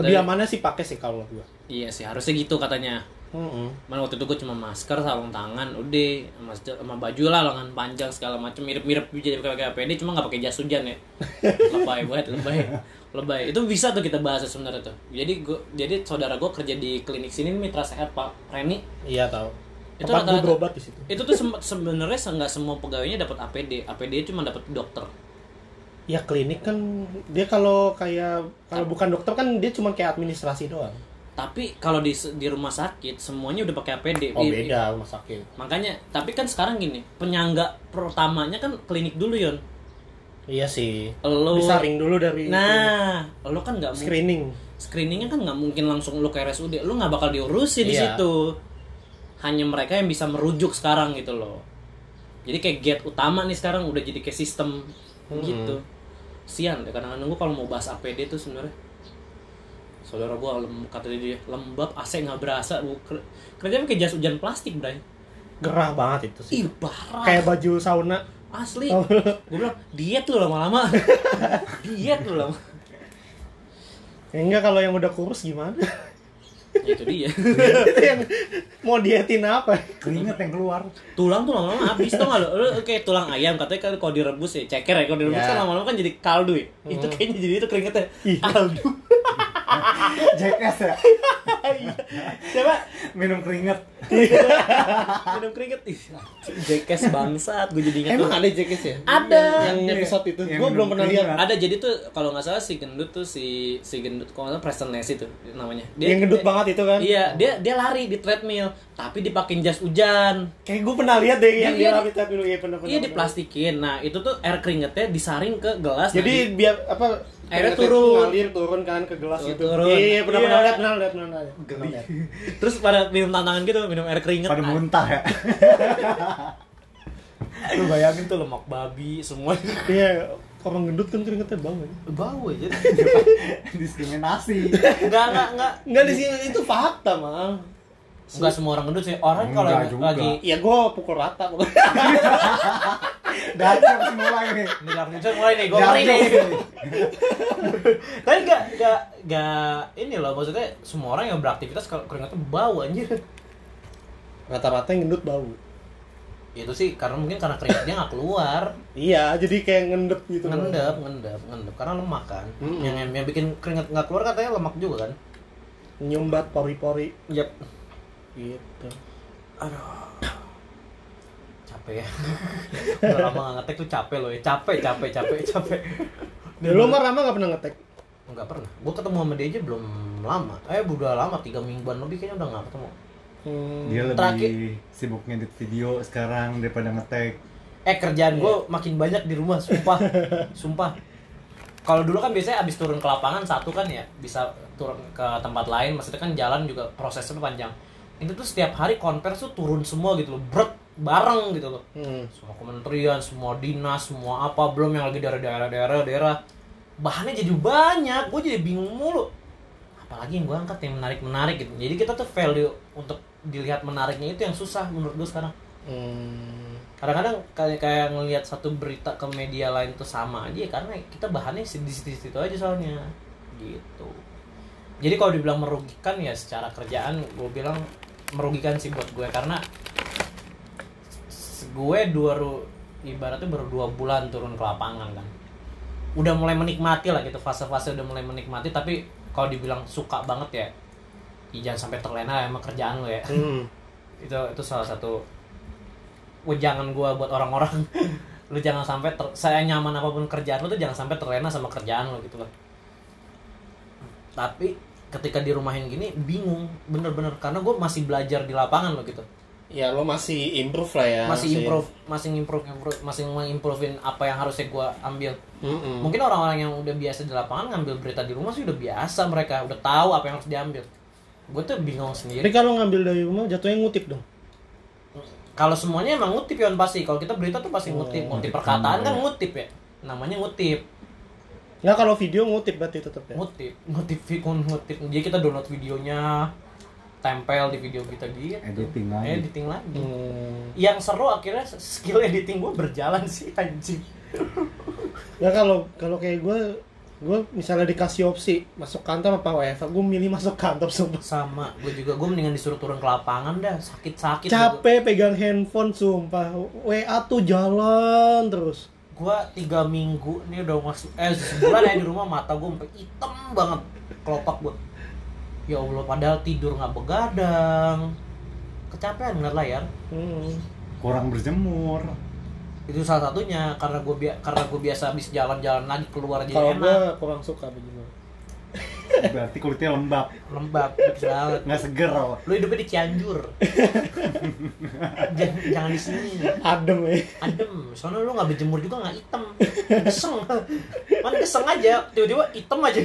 lebih amannya sih pakai sih kalau gua iya sih harusnya gitu katanya Mm-mm. Mana waktu itu gue cuma masker, sarung tangan, udah sama, sama baju lah, lengan panjang segala macam mirip-mirip jadi pakai APD, cuma nggak pakai jas hujan ya. lebay banget, lebay, lebay. Itu bisa tuh kita bahas sebenarnya tuh. Jadi gue, jadi saudara gue kerja di klinik sini mitra sehat Pak Reni. iya tahu Itu gua rata-rata- berobat di situ Itu tuh sebenarnya se- nggak semua pegawainya dapat APD, APD cuma dapat dokter. ya klinik kan dia kalau kayak kalau bukan dokter kan dia cuma kayak administrasi doang Tapi kalau di di rumah sakit semuanya udah pakai APD. oh beda rumah sakit Makanya, tapi kan sekarang gini, penyangga pertamanya kan klinik dulu Yon. Iya sih. Lo disaring dulu dari Nah, lo kan nggak screening. Screeningnya kan nggak mungkin langsung lo ke RSUD, lo nggak bakal diurusin di Iya. situ. Hanya mereka yang bisa merujuk sekarang gitu loh. Jadi kayak gate utama nih sekarang udah jadi kayak sistem Hmm. gitu. Sian deh kadang-kadang gue kalau mau bahas APD tuh sebenarnya. Saudara gua lem, kata dia lembab AC nggak berasa. Bu kerjanya kayak jas hujan plastik bray. Gerah banget itu sih. Ih parah. Kayak baju sauna asli. Oh. gue bilang diet lu lama-lama. Diet lu lama Ya enggak kalau yang udah kurus gimana? Ya, itu dia. Itu yang mau dietin apa? Keringet yang keluar. tulang tuh lama-lama habis tuh nggak lo Lu kayak tulang ayam katanya kan kalau direbus ya ceker ya. Kalau direbus Ya. kan lama-lama kan jadi kaldu ya. Itu Hmm. kayaknya jadi itu keringetnya. Iya. kaldu Jackass ya Siapa? minum keringet minum keringet ih jekes bangsat gue jadi ingat Emang tuh. ada Jackass ya? Ada. Yang episode itu. Yang Gue belum pernah lihat. ada jadi tuh kalau nggak salah si gendut tuh si si gendut kalau nggak salah Preston Ness itu namanya Yang gendut dia- banget itu kan? iya dia dia lari di treadmill tapi dipakein jas hujan Kayak gue pernah lihat deh yang Iya, dia lari tapi lu iya pernah pernah. iya diplastikin nah itu tuh air keringetnya disaring ke gelas Jadi biar apa? Airnya keringetnya turun. ngalir turun kan ke gelas Tuh, itu. turun. Iya, iya pernah pernah Iya. lihat, pernah lihat, pernah lihat. Pernah lihat. terus pada minum tantangan gitu minum air keringet pada muntah ya lu bayangin tuh lemak babi semua Iya, orang gendut kan keringetnya bau ya. bau aja diskriminasi enggak enggak enggak Enggak di sini itu fakta, mah. Enggak semua orang gendut sih orang kalau lagi Iya, gue pukul rata pokoknya. mulai nih Ini mulai nih, gue ngeri nih. Tapi gak, gak, gak, ini loh maksudnya semua orang yang beraktivitas kalau keringatnya bau anjir. Rata-rata yang gendut bau. Itu sih karena mungkin karena keringatnya nggak keluar, Iya, jadi kayak ngendep gitu. loh. ngendap, ngendap, ngendap. Karena lemak kan. Mm-mm. Yang yang bikin keringat nggak keluar katanya lemak juga kan. Nyumbat pori-pori Yap. Gitu. Capek ya. Udah lama ngetek tuh capek loh ya. Capek, capek, capek, capek. Lu mah Rama gak pernah ngetek. Nggak pernah. Gue ketemu sama dia aja belum lama. Eh, udah lama, tiga mingguan lebih kayaknya udah nggak ketemu. Hmm. dia lebih Terakhir- sibuk ngedit video sekarang daripada ngetek Eh kerjaan gue makin banyak di rumah, sumpah, sumpah. Kalau dulu kan biasanya abis turun ke lapangan satu kan ya bisa turun ke tempat lain, maksudnya kan jalan juga prosesnya panjang. Ini tuh setiap hari konvers tuh turun semua gitu loh, brek bareng gitu loh. Hmm. Semua kementerian, semua dinas, semua apa belum yang lagi dari daerah-daerah daerah. Bahannya jadi banyak, gue jadi bingung mulu. Apalagi yang gue angkat yang menarik-menarik gitu. Jadi kita tuh value untuk dilihat menariknya itu yang susah menurut gue sekarang Hmm. kadang-kadang kayak kayak ngelihat satu berita ke media lain tuh sama aja karena kita bahannya di situ-situ aja soalnya gitu jadi kalau dibilang merugikan ya secara kerjaan gue bilang merugikan sih buat gue karena gue dua ibaratnya baru dua bulan turun ke lapangan kan. Udah mulai menikmati lah gitu fase-fase udah mulai menikmati tapi kalau dibilang suka banget ya, ya jangan sampai terlena sama kerjaan lo ya. Hmm. itu itu salah satu wejangan gua buat orang-orang. Lu jangan sampai ter, saya nyaman apa pun kerjaan lu tuh jangan sampai terlena sama kerjaan lu gitu loh tapi ketika di rumahin gini bingung bener-bener. Karena gue masih belajar di lapangan lo gitu. Ya lo masih improve lah ya. masih improve masih improve, improve masih mengimprovein apa yang harusnya gua ambil. Mm-mm. mungkin orang-orang yang udah biasa di lapangan ngambil berita di rumah sih udah biasa mereka udah tahu apa yang harus diambil. Gue tuh bingung Tapi sendiri kalau ngambil dari rumah jatuhnya ngutip dong. kalau semuanya emang ngutip ya pasti. Kalau kita berita tuh pasti ngutip. Ngutip perkataan kan ngutip ya. Namanya ngutip Nggak kalau video ngutip berarti tetap ya. ngutip ngutip ngutip. Jadi kita download videonya tempel di video kita gitu. Editing lagi. editing lagi. Hmm. yang seru akhirnya skill editing gue berjalan sih anjing. Ya kalau kalau kayak gue gue misalnya dikasih opsi masuk kantor apa WFH gue milih masuk kantor sumpah. Sama gue juga gue mendingan disuruh turun ke lapangan dah sakit sakit capek pegang handphone sumpah. WA tuh jalan terus gue tiga minggu ini udah masuk eh sebulan ya di rumah mata gue sampai hitam banget kelopak gue ya allah padahal tidur nggak begadang. Kecapean ngeliat layar hmm. kurang berjemur. Itu salah satunya karena gue karena gue biasa habis jalan-jalan lagi keluar jadi kalau gue enak. kurang suka begini berarti kulitnya lembab. Lembab gitu banget. Nggak seger lu hidupnya di Cianjur. Jangan, jangan di sini. Adem ya adem. Soalnya lu nggak berjemur juga nggak hitam. Geseng. Man geseng aja. Tiba-tiba hitam aja.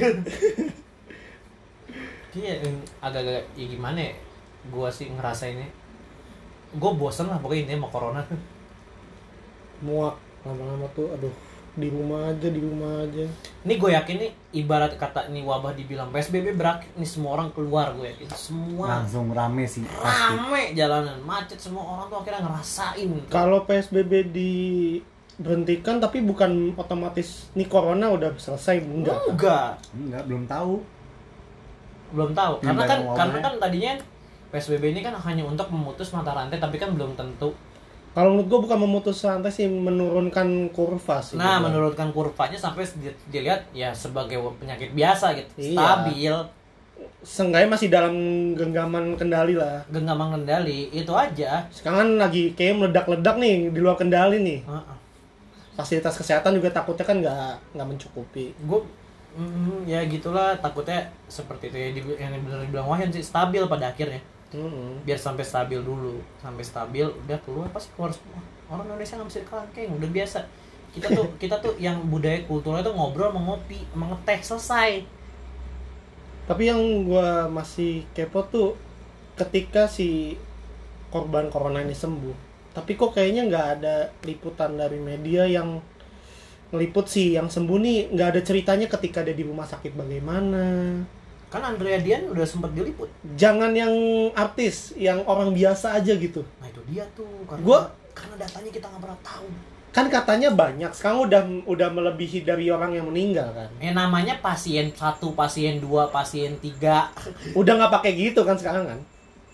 Iya agak-agak ya gimana ya? Gua sih ngerasa ini gue bosen lah pokoknya intinya sama corona. Muak lama-lama tuh aduh di rumah aja di rumah aja. Ini gue yakin nih ibarat kata ini wabah dibilang psbb berakhir nih semua orang keluar gue yakin. Semua. Langsung rame sih pasti. Rame jalanan macet semua orang tuh akhirnya ngerasain gitu. kalau PSBB diberhentikan tapi bukan otomatis nih corona udah selesai enggak. Kan? enggak. Enggak belum tahu. Belum tahu karena kan karena kan tadinya PSBB ini kan hanya untuk memutus mata rantai tapi kan belum tentu Kalau menurut gua bukan memutus rantai sih, menurunkan kurva sih. Nah, gua. menurunkan kurvanya sampai di- dilihat ya sebagai penyakit biasa gitu, Iya. stabil, Seenggaknya masih dalam genggaman kendali lah. genggam kendali, itu aja. Sekarang kan lagi kayak meledak-ledak nih di luar kendali nih. Heeh. Fasilitas kesehatan juga takutnya kan nggak nggak mencukupi. Gue mm, ya gitulah takutnya seperti itu ya yang benar dibilang Wahyan sih stabil pada akhirnya. Mm-mm. Biar sampai stabil dulu, sampai stabil udah keluar pasti keluar semua. Orang Indonesia nggak bisa kelangkeng, udah biasa. Kita tuh kita tuh yang budaya kulturnya tuh ngobrol, mau ngopi, mau ngeteh selesai. Tapi yang gua masih kepo tuh ketika si korban corona ini sembuh. Tapi kok kayaknya nggak ada liputan dari media yang ngeliput sih yang sembuh nih nggak ada ceritanya ketika dia di rumah sakit bagaimana. Kan Andrea Dian udah sempet diliput. Jangan yang artis, yang orang biasa aja gitu. Nah itu dia tuh karena Gua- karena datanya kita nggak pernah tahu. Kan katanya banyak, sekarang udah udah melebihi dari orang yang meninggal kan. Eh namanya pasien satu, pasien dua, pasien tiga Udah nggak pakai gitu kan sekarang kan.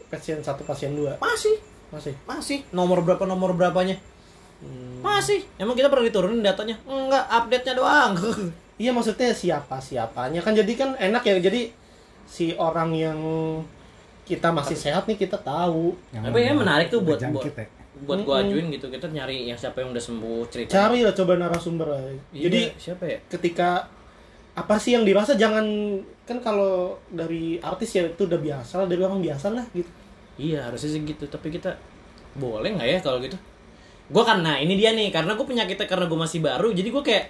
Pasien satu, pasien dua masih masih. masih nomor berapa nomor berapanya Hmm. masih emang kita pernah diturunin datanya enggak update nya doang Iya maksudnya siapa siapanya kan jadi kan enak ya jadi si orang yang kita masih sehat nih kita tahu. Tapi ini menarik tuh buat- buat- ya. buat gua ajuin gitu kita nyari yang siapa yang udah sembuh cerita cari lah coba narasumber lah. Iya, jadi siapa ya? ketika apa sih yang dirasa jangan kan kalau dari artis ya itu udah biasa lah dari orang biasa lah gitu. Iya harusnya sih gitu tapi kita boleh nggak ya kalau gitu? Gua karena ini dia nih karena gue penyakitnya karena gue masih baru jadi gue kayak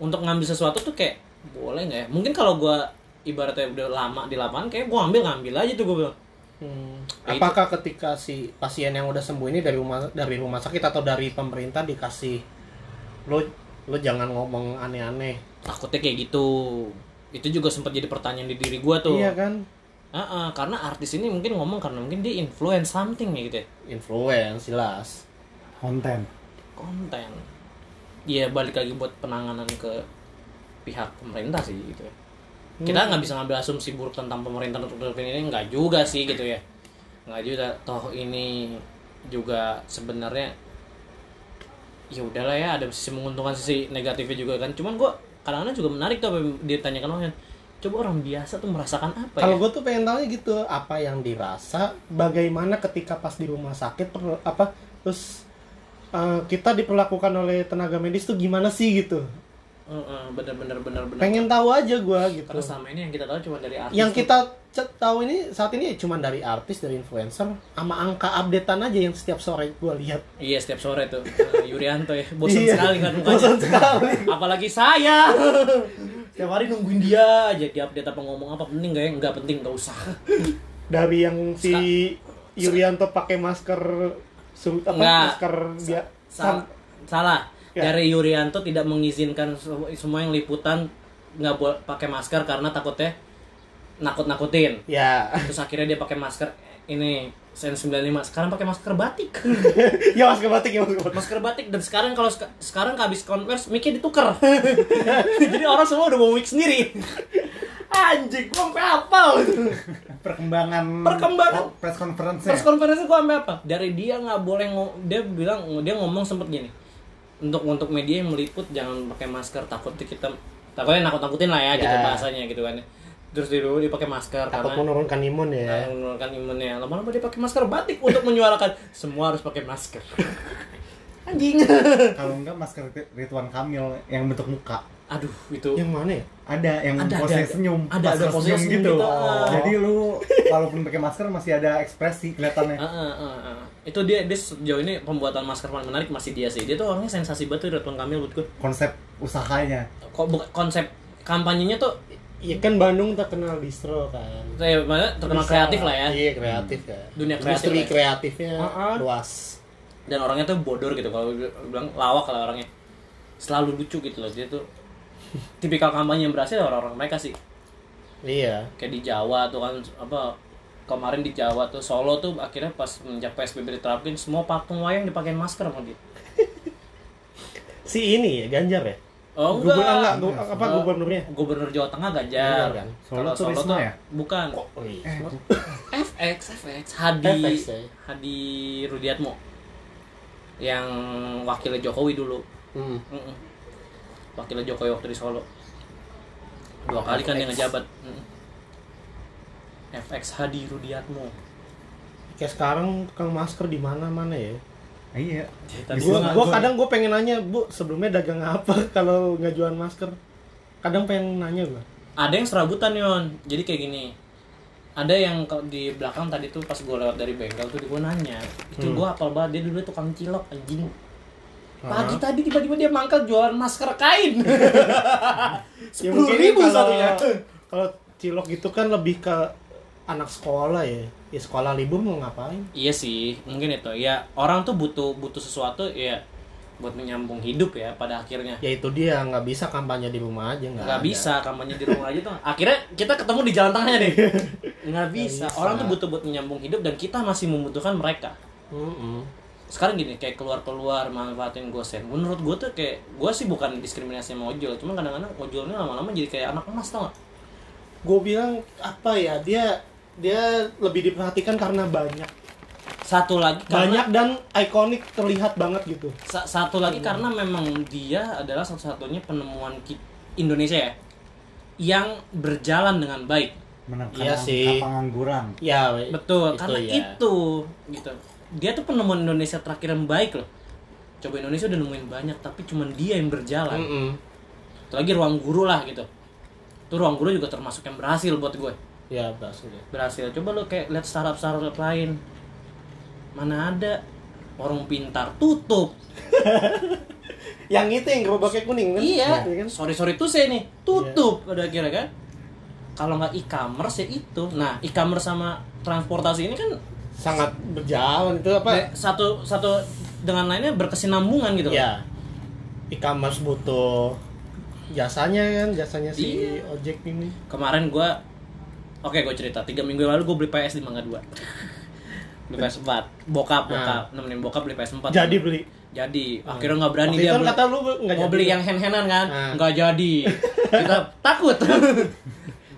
untuk ngambil sesuatu tuh kayak boleh nggak ya? Mungkin kalau gua ibaratnya udah lama di lapangan kayak gua ambil ngambil aja tuh gue bilang. Hmm. Ya, apakah ketika si pasien yang udah sembuh ini dari rumah dari rumah sakit atau dari pemerintah dikasih lo lo jangan ngomong aneh-aneh. Takutnya kayak gitu. Itu juga sempat jadi pertanyaan di diri gua tuh. Iya kan? Ah, ah, karena artis ini mungkin ngomong karena mungkin dia influence something ya gitu ya. Influence jelas. Konten. konten. Iya balik lagi buat penanganan ke pihak pemerintah sih gitu ya kita nggak bisa ngambil asumsi buruk tentang pemerintah untuk ini nggak juga sih gitu ya. Nggak juga. Toh ini juga sebenarnya ya udahlah ya ada sisi menguntungkan sisi negatifnya juga kan. Cuman gua kadang-kadang juga menarik tuh apa yang ditanyakan orang coba orang biasa tuh merasakan apa Kalau ya? gue tuh pengen tahu gitu apa yang dirasa, bagaimana ketika pas di rumah sakit per- apa terus eh, kita diperlakukan oleh tenaga medis tuh gimana sih gitu. Bener-bener bener-bener Pengen tahu aja gue gitu. karena selama ini yang kita tahu cuma dari artis Yang kita tahu ini saat ini cuma dari artis, dari influencer, sama angka updatean aja yang setiap sore gue lihat. Iya setiap sore tuh eh, Yurianto ya bosan Iya, sekali kan mukanya. bosan sekali. Apalagi saya. Setiap hari nungguin dia aja di update apa ngomong apa penting gak ya? Enggak penting, enggak usah. Dari yang si Yurianto pakai masker su- apa Enggak. masker dia Sal- salah. Ya. Dari Yurianto tidak mengizinkan se- semua yang liputan nggak boleh pakai masker karena takutnya nakut-nakutin. ya Terus akhirnya dia pakai masker ini Sen 95 sekarang pakai masker batik. ya masker batik ya masker batik. masker batik dan sekarang kalau seka- sekarang habis converse mic-nya ditukar. Jadi orang semua udah mau mic sendiri. Anjing, gua sampai apa Perkembangan Perkembangan. oh, press conference Press conference gua sampai apa? Dari dia nggak boleh dia bilang dia ngomong sempet gini. Untuk untuk media yang meliput jangan pakai masker takut kita takutnya nakut-nakutin lah ya, gitu Ya. bahasanya gitu kan. Terus dulu dia pakai masker Takut karena menurunkan imun ya. Nah, menurunkan imunnya. Lama-lama dia pakai masker batik untuk menyuarakan semua harus pakai masker. Anjing. Kalau enggak masker Ridwan Kamil yang bentuk muka. Aduh, itu. Yang mana ya? Ada yang Ada, pose ada, senyum, Ada, ada pose senyum senyum gitu. gitu. Oh. Jadi lu walaupun pakai masker masih ada ekspresi kelihatannya. Ah, ah, ah, ah. Itu dia dia sejauh ini pembuatan masker paling menarik masih dia sih. Dia tuh orangnya sensasi banget tuh Ridwan Kamil buat gue. Konsep usahanya. Kok bukan konsep kampanyenya tuh Iya kan Bandung terkenal distro kan. saya mana terkenal Bisa kreatif lah ya. Iya kreatif ya. Dunia kreatif Industri ya. kreatifnya Uh-uh. luas. Dan orangnya tuh bodor gitu kalau bilang lawak lah orangnya. Selalu lucu gitu loh. Dia tuh tipikal kampanye yang berhasil orang-orang mereka sih. Iya. kayak di Jawa tuh kan apa kemarin di Jawa tuh Solo tuh akhirnya pas menjak PSBB diterapin semua patung wayang dipakein masker sama dia. Si ini ya Ganjar ya. Oh Gubernur enggak. enggak, apa Oh, gubernurnya? Gubernur Jawa Tengah Ganjar kan? Solo Kalau Solo tuh ya? bukan. Oh iya. Eh, FX FX Hadi FX ya? Hadi Rudiatmo. yang wakilnya Jokowi dulu Hmm. Wakilnya Jokowi waktu di Solo dua kali kan dia FX. ngejabat Mm. FX Hadi Rudiatmo Kayak sekarang tukang masker di mana-mana ya. Iya. Tadi Gua, gua- gua kadang gue pengen nanya, Bu, sebelumnya dagang apa kalau nggak jualan masker? Kadang pengen nanya gua. ada yang serabutan yon jadi kayak gini ada yang kalau di belakang tadi tuh pas gue lewat dari bengkel tuh gue nanya itu Hmm. gue apal banget dia dulu tukang cilok anjing Pagi tadi tiba-tiba dia mangkal jualan masker kain Ya sepuluh mungkin ribu kalau satunya kalau cilok gitu kan lebih ke anak sekolah ya. Ya sekolah libur mau ngapain? iya sih mungkin itu ya orang tuh butuh butuh sesuatu ya buat menyambung hidup ya pada akhirnya Ya itu dia nggak bisa kampanye di rumah aja nggak. nggak bisa kampanye di rumah aja tuh akhirnya kita ketemu di jalan tengahnya deh nggak bisa. bisa. orang tuh butuh buat menyambung hidup dan kita masih membutuhkan mereka Mm-mm. Sekarang gini kayak keluar keluar manfaatin gosen menurut gue tuh kayak gue sih bukan diskriminasi sama ojol cuma kadang-kadang ojolnya lama-lama jadi kayak anak emas tau gak Gue bilang apa ya dia dia lebih diperhatikan karena banyak satu lagi karena banyak dan ikonik terlihat banget gitu. sa- satu lagi karena memang dia adalah satu-satunya penemuan Indonesia ya yang berjalan dengan baik Menekan Iya angka sih. pengangguran. Ya betul Itu karena ya. itu gitu dia tuh penemuan Indonesia terakhir yang baik loh. Coba Indonesia udah nemuin banyak tapi cuman dia yang berjalan. Mm-mm. Satu lagi ruang guru lah gitu. Tuh ruang guru juga termasuk yang berhasil buat gue. Ya berhasil. ya. berhasil. Coba lo kayak lihat startup startup lain. Mana ada? Warung pintar tutup. Yang itu yang gerobaknya kuning kan? iya. Iya kan? sorry sorry tuh saya nih. Tutup pada akhirnya kan? Kalau nggak e-commerce ya itu. Nah e-commerce sama transportasi ini kan Sangat berjalan itu apa? satu satu dengan lainnya berkesinambungan gitu. Ya. E-commerce butuh jasanya kan, jasanya si Iya. ojek ini. kemarin gue oke gue cerita tiga minggu lalu gue beli PS di Mangga 2 beli PS 4 bokap bokap nemenin bokap beli PS 4 Jadi beli. jadi akhirnya nggak berani Waktu dia beli- kata lu nggak mau jadi. beli yang hand-handan kan Nah. nggak jadi kita takut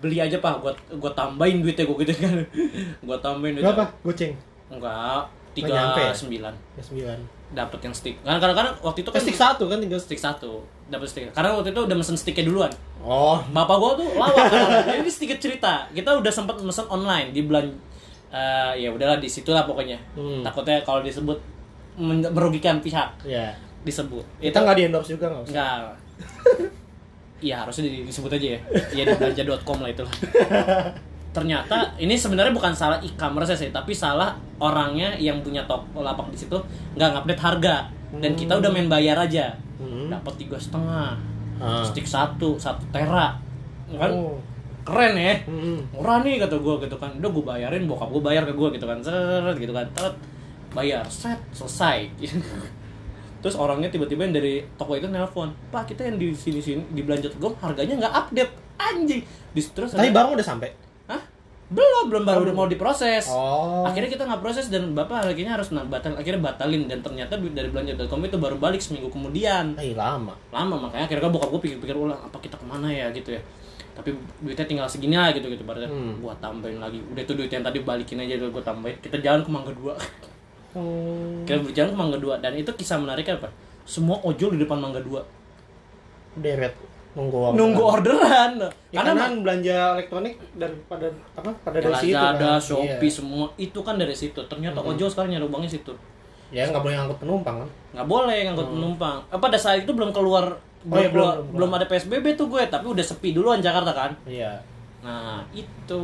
beli aja pak gua gua tambahin duitnya gua gitu kan gua tambahin duitnya Berapa? Goceng. enggak Nggak tiga ya? sembilan Ya sembilan. dapat yang stick kan kadang-kadang waktu itu Kan kan stick satu kan tinggal stick. satu dapat stick karena waktu itu udah mesen sticknya duluan Oh, bapak gua tuh lawak kan. ini sedikit cerita kita udah sempat mesen online di bulan eh, ya udahlah di situlah pokoknya Hmm. takutnya kalau disebut merugikan pihak ya. disebut Kita nggak di endorse juga nggak usah. Iya harusnya di- disebut aja ya. Iya di belanja.com lah itulah. Ternyata ini sebenarnya bukan salah e-commerce sih, tapi salah orangnya yang punya toko lapak di situ nggak ngupdate harga dan kita udah main bayar aja. Hmm. Dapat tiga setengah, Ah. stick satu, satu tera, kan? Oh. Keren ya. Hmm. Murah nih kata gue gitu kan. Udah gue bayarin, bokap gue bayar ke gue gitu kan. Seret gitu kan. Bayar, set, selesai. Terus orangnya tiba-tiba yang dari toko itu nelpon, Pak kita yang di sini sini di belanja Telkom harganya nggak update, anjing. Di, terus Tapi barang udah sampai. Hah? Belum, belum baru udah mau diproses. Oh. Akhirnya kita nggak proses dan bapak akhirnya harus batal, akhirnya batalin dan ternyata dari belanja Telkom itu baru balik seminggu kemudian Eh, lama. lama makanya akhirnya bokap gue pikir-pikir ulang apa kita ke mana ya gitu ya tapi duitnya tinggal segini lah gitu gitu baru Hmm. gua tambahin lagi udah itu duit yang tadi balikin aja dulu gua tambahin kita jalan ke Mangga Dua Hmm. kita berjalan ke Mangga Dua. Dan itu kisah menariknya apa? Semua ojol di depan Mangga Dua. Deret nunggu orderan. nunggu orderan. Ya, karena karena kan belanja elektronik daripada apa pada dari situ Lazada, kan. Shopee Iya. semua. Itu kan dari situ. Ternyata ojol sekarang nyari uangnya situ. Ya nggak boleh ngangkut penumpang kan. nggak boleh ngangkut penumpang. Apa pada saat itu belum keluar Oh, iya, belum, belum, belum, belum ada PSBB tuh gue. Tapi udah sepi duluan Jakarta kan? Iya. Nah itu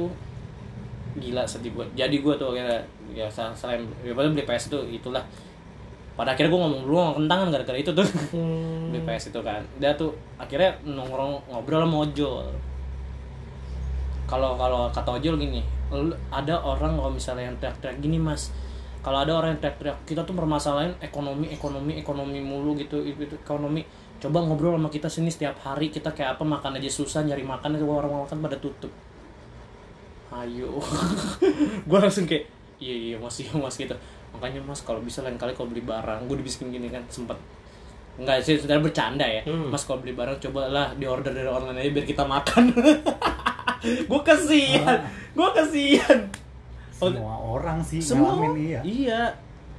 gila sedih gue. Jadi gue tuh akhirnya ya sel- selain daripada beli PS itu itulah. Pada akhirnya gue ngomong dulu sama kentangan gara-gara itu tuh Hmm. beli PS itu kan. Dia tuh akhirnya nongkrong ngobrol sama ojol. Kalau kalau kata ojol gini, "Lu- ada orang kalau misalnya yang teriak-teriak gini mas, kalau ada orang yang teriak-teriak kita tuh permasalahan ekonomi ekonomi ekonomi mulu gitu itu itu, ekonomi coba ngobrol sama kita sini setiap hari kita kayak apa makan aja susah nyari makan itu orang makan pada tutup ayo gue langsung kayak iya iya mas iya mas gitu makanya mas kalau bisa lain kali kalau beli barang gue dibisikin gini kan sempet Enggak sih, sebenarnya bercanda ya. Hmm. Mas kalau beli barang cobalah di order dari online aja biar kita makan. gue kesian, gue kesian. Oh, Semua orang sih semua ngalamin iya. iya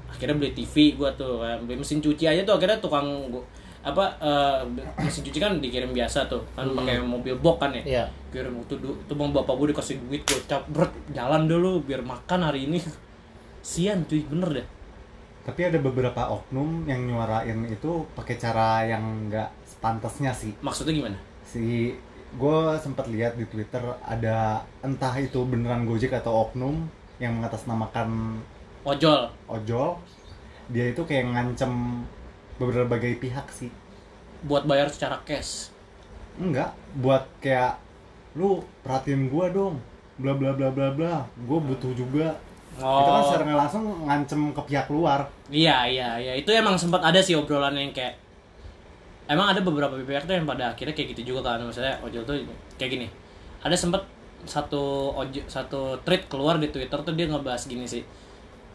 akhirnya beli TV gua tuh beli mesin cuci aja tuh akhirnya tukang gua, apa eh, mesin cuci kan dikirim biasa tuh kan pakai mobil box kan ya Iya. kirim tuh du- tuh bang bapak gue dikasih duit gue cap berat jalan dulu biar makan hari ini sian cuy bener deh Tapi ada beberapa oknum yang nyuarain itu pakai cara yang nggak sepantasnya sih. maksudnya gimana Si gue sempat lihat di Twitter ada entah itu beneran Gojek atau oknum yang mengatasnamakan ojol ojol. Dia itu kayak ngancem berbagai pihak sih. buat bayar secara cash Enggak, buat kayak lu perhatiin gua dong. Bla bla bla bla bla. Gua butuh juga. Itu kan secara nggak langsung ngancem ke pihak luar. Iya iya iya itu emang sempat ada sih obrolan yang kayak emang ada beberapa pihak tuh yang pada akhirnya kayak gitu juga kan misalnya ojol tuh kayak gini ada sempat satu ojol satu tweet keluar di twitter tuh dia ngebahas gini sih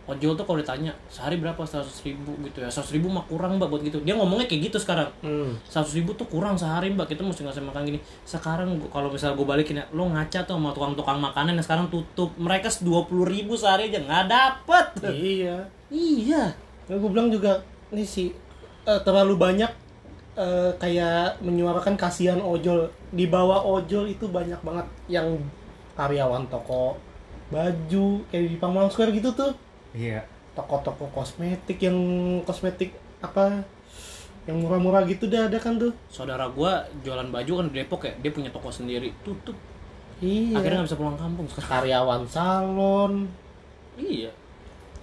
ojol tuh kalau ditanya sehari berapa? Seratus ribu gitu ya. Seratus ribu mah kurang mbak buat gitu. Dia ngomongnya kayak gitu sekarang. Hmm. seratus ribu tuh kurang sehari mbak. Kita mesti ngasih makan gini. Sekarang kalau misalnya gue balikin ya lo ngaca tuh sama tukang-tukang makanan yang sekarang tutup. Mereka dua puluh ribu sehari aja nggak dapet. Iya. iya. Nah, gue bilang juga nih sih eh, terlalu banyak eh, kayak menyuarakan kasihan ojol. Di bawah ojol itu banyak banget yang karyawan toko baju kayak di Pamulang Square gitu tuh Iya. toko-toko kosmetik yang kosmetik apa yang murah-murah gitu dah ada kan tuh? Saudara gua jualan baju kan di Depok ya dia punya toko sendiri tutup. Iya. Akhirnya nggak bisa pulang kampung sekarang. Karyawan salon. Iya.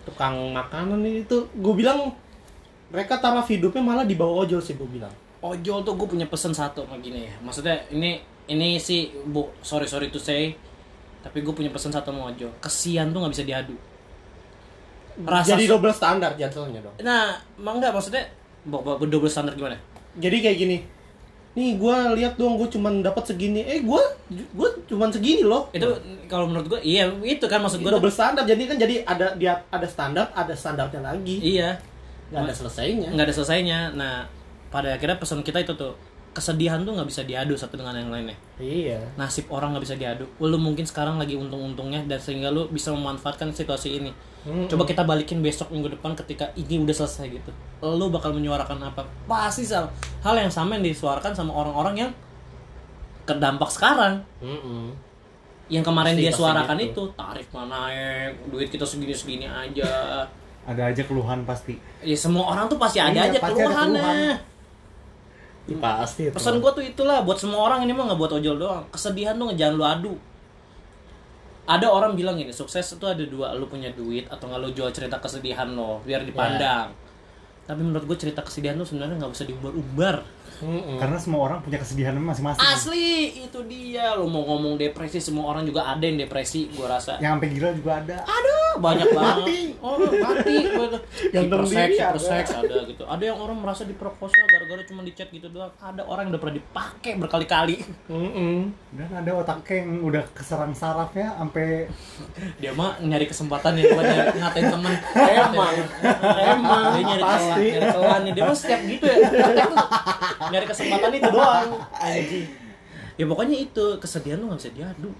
Tukang makanan itu gue bilang mereka taraf hidupnya malah di bawah ojol sih gue bilang. Ojol tuh gue punya pesan satu sama gini ya. Maksudnya ini ini sih bu sorry sorry to say tapi gue punya pesan satu sama ojol. Kesian tuh nggak bisa diadu rasa jadi double standar jatuhnya dong. Nah emang nggak maksudnya bawa double standar gimana? Jadi kayak gini nih gue lihat dong gue cuman dapat segini. Eh gue gue cuman segini loh. Itu kalau menurut gue iya itu kan maksud gue double standar jadi kan jadi ada dia ada standar ada standarnya lagi. Iya. Nggak ada selesainya. nggak ada selesainya. Nah pada akhirnya pesan kita itu tuh kesedihan tuh nggak bisa diadu satu dengan yang lainnya. Iya. Nasib orang nggak bisa diadu. Lu mungkin sekarang lagi untung-untungnya dan sehingga lu bisa memanfaatkan situasi ini coba kita balikin besok minggu depan ketika ini udah selesai gitu lu bakal menyuarakan apa pasti sal hal yang sama yang disuarakan sama orang-orang yang terdampak sekarang Mm-mm. yang kemarin Pasti- dia pasti suarakan gitu. itu tarif mana naik duit kita segini-segini aja Ada aja keluhan pasti. ya semua orang tuh pasti ada Iya, aja pasti ada keluhannya keluhan. Ya, pasti itu. pesan gua tuh itulah buat semua orang ini mah nggak buat ojol doang kesedihan tuh jangan lu adu ada orang bilang gini sukses itu ada dua lu punya duit atau nggak lu jual cerita kesedihan lo biar dipandang. Tapi menurut gue cerita kesedihan tuh sebenarnya nggak usah diumbar-umbar Mm-mm. Karena semua orang punya kesedihannya masing-masing. asli itu dia lo mau ngomong depresi semua orang juga ada yang depresi gua rasa Yang sampai gila juga ada. ada banyak banget Mati. oh mati. Gantung Hiperseks, diri ada. hiperseks ada gitu ada yang orang merasa diperkosa gara-gara cuma di chat gitu doang ada orang yang udah pernah dipakai berkali-kali Mm-mm. Dan ada otaknya yang udah keserang sarafnya sampai dia mah nyari kesempatan ya buat nyari- ngatain temen Emang. Emang, dia nyari pasti. celah nyari celah nih dia mah setiap gitu ya nyari kesempatan itu doang. Ya pokoknya itu. Kesedihan tuh nggak bisa diadu.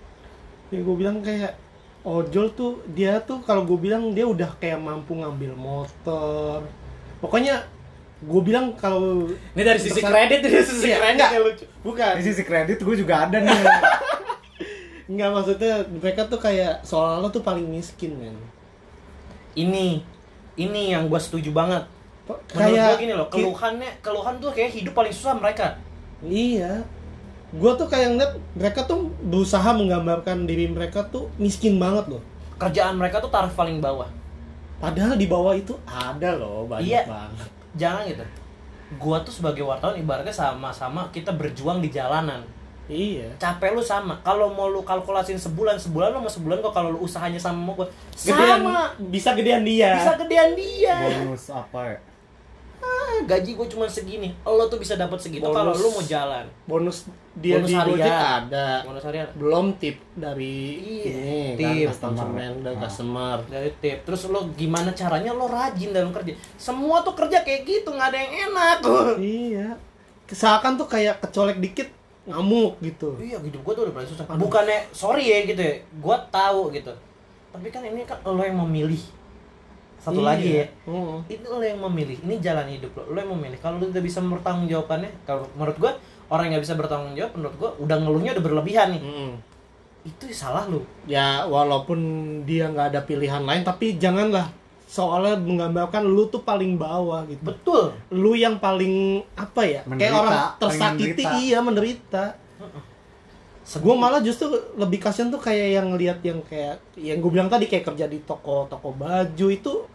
Ya gue bilang kayak ojol tuh dia tuh kalau gue bilang dia udah kayak mampu ngambil motor. Pokoknya gue bilang kalau ini dari sisi kredit dari sisi Iya, kredit enggak. ya lucu. Bukan. Di sisi kredit gue juga ada nih. nggak maksudnya mereka tuh kayak seolah-olah tuh paling miskin men. Ini. Ini yang gue setuju banget kayak gue gini loh, ki- keluhannya, keluhan tuh kayak hidup paling susah mereka. iya gue tuh kayak ngeliat mereka tuh berusaha menggambarkan diri mereka tuh miskin banget loh Kerjaan mereka tuh taraf paling bawah. padahal di bawah itu ada loh banyak Iya. banget Jangan gitu. Gua tuh sebagai wartawan ibaratnya sama-sama kita berjuang di jalanan. iya Capek lu sama. Kalau mau lu kalkulasin sebulan, sebulan lu mau sebulan kok kalau lu usahanya sama gua. gedean Sama. bisa gedean dia Bisa gedean dia. Bonus apa ya? Ah, gaji gua cuma segini. Lo tuh bisa dapat segitu Bonus. kalau lu mau jalan. bonus dia Bonus di harian. Gojek ada Bonus harian. belum tip dari Iya, ini tip. kan konsumen dan Ah. customer dari tip terus lo gimana caranya lo rajin dalam kerja semua tuh kerja kayak gitu nggak ada yang enak iya seakan tuh kayak kecolek dikit ngamuk gitu iya hidup gue tuh udah paling susah bukannya sorry ya gitu ya gue tahu gitu tapi kan ini kan lo yang memilih satu Iya. lagi ya. Mm. itu lo yang memilih. Ini jalan hidup lo. Lo yang memilih. Kalau lo udah bisa bertanggung kalau menurut gua orang yang nggak bisa bertanggung jawab menurut gua udah ngeluhnya udah berlebihan nih. Mm. itu salah lo. Ya walaupun dia nggak ada pilihan lain tapi janganlah. Soalnya menggambarkan lu tuh paling bawah gitu. Betul. Lu yang paling apa ya kayak Menderita, orang paling tersakiti. menderita. iya menderita gue malah justru lebih kasihan tuh kayak yang lihat yang kayak yang gue bilang tadi kayak kerja di toko toko baju itu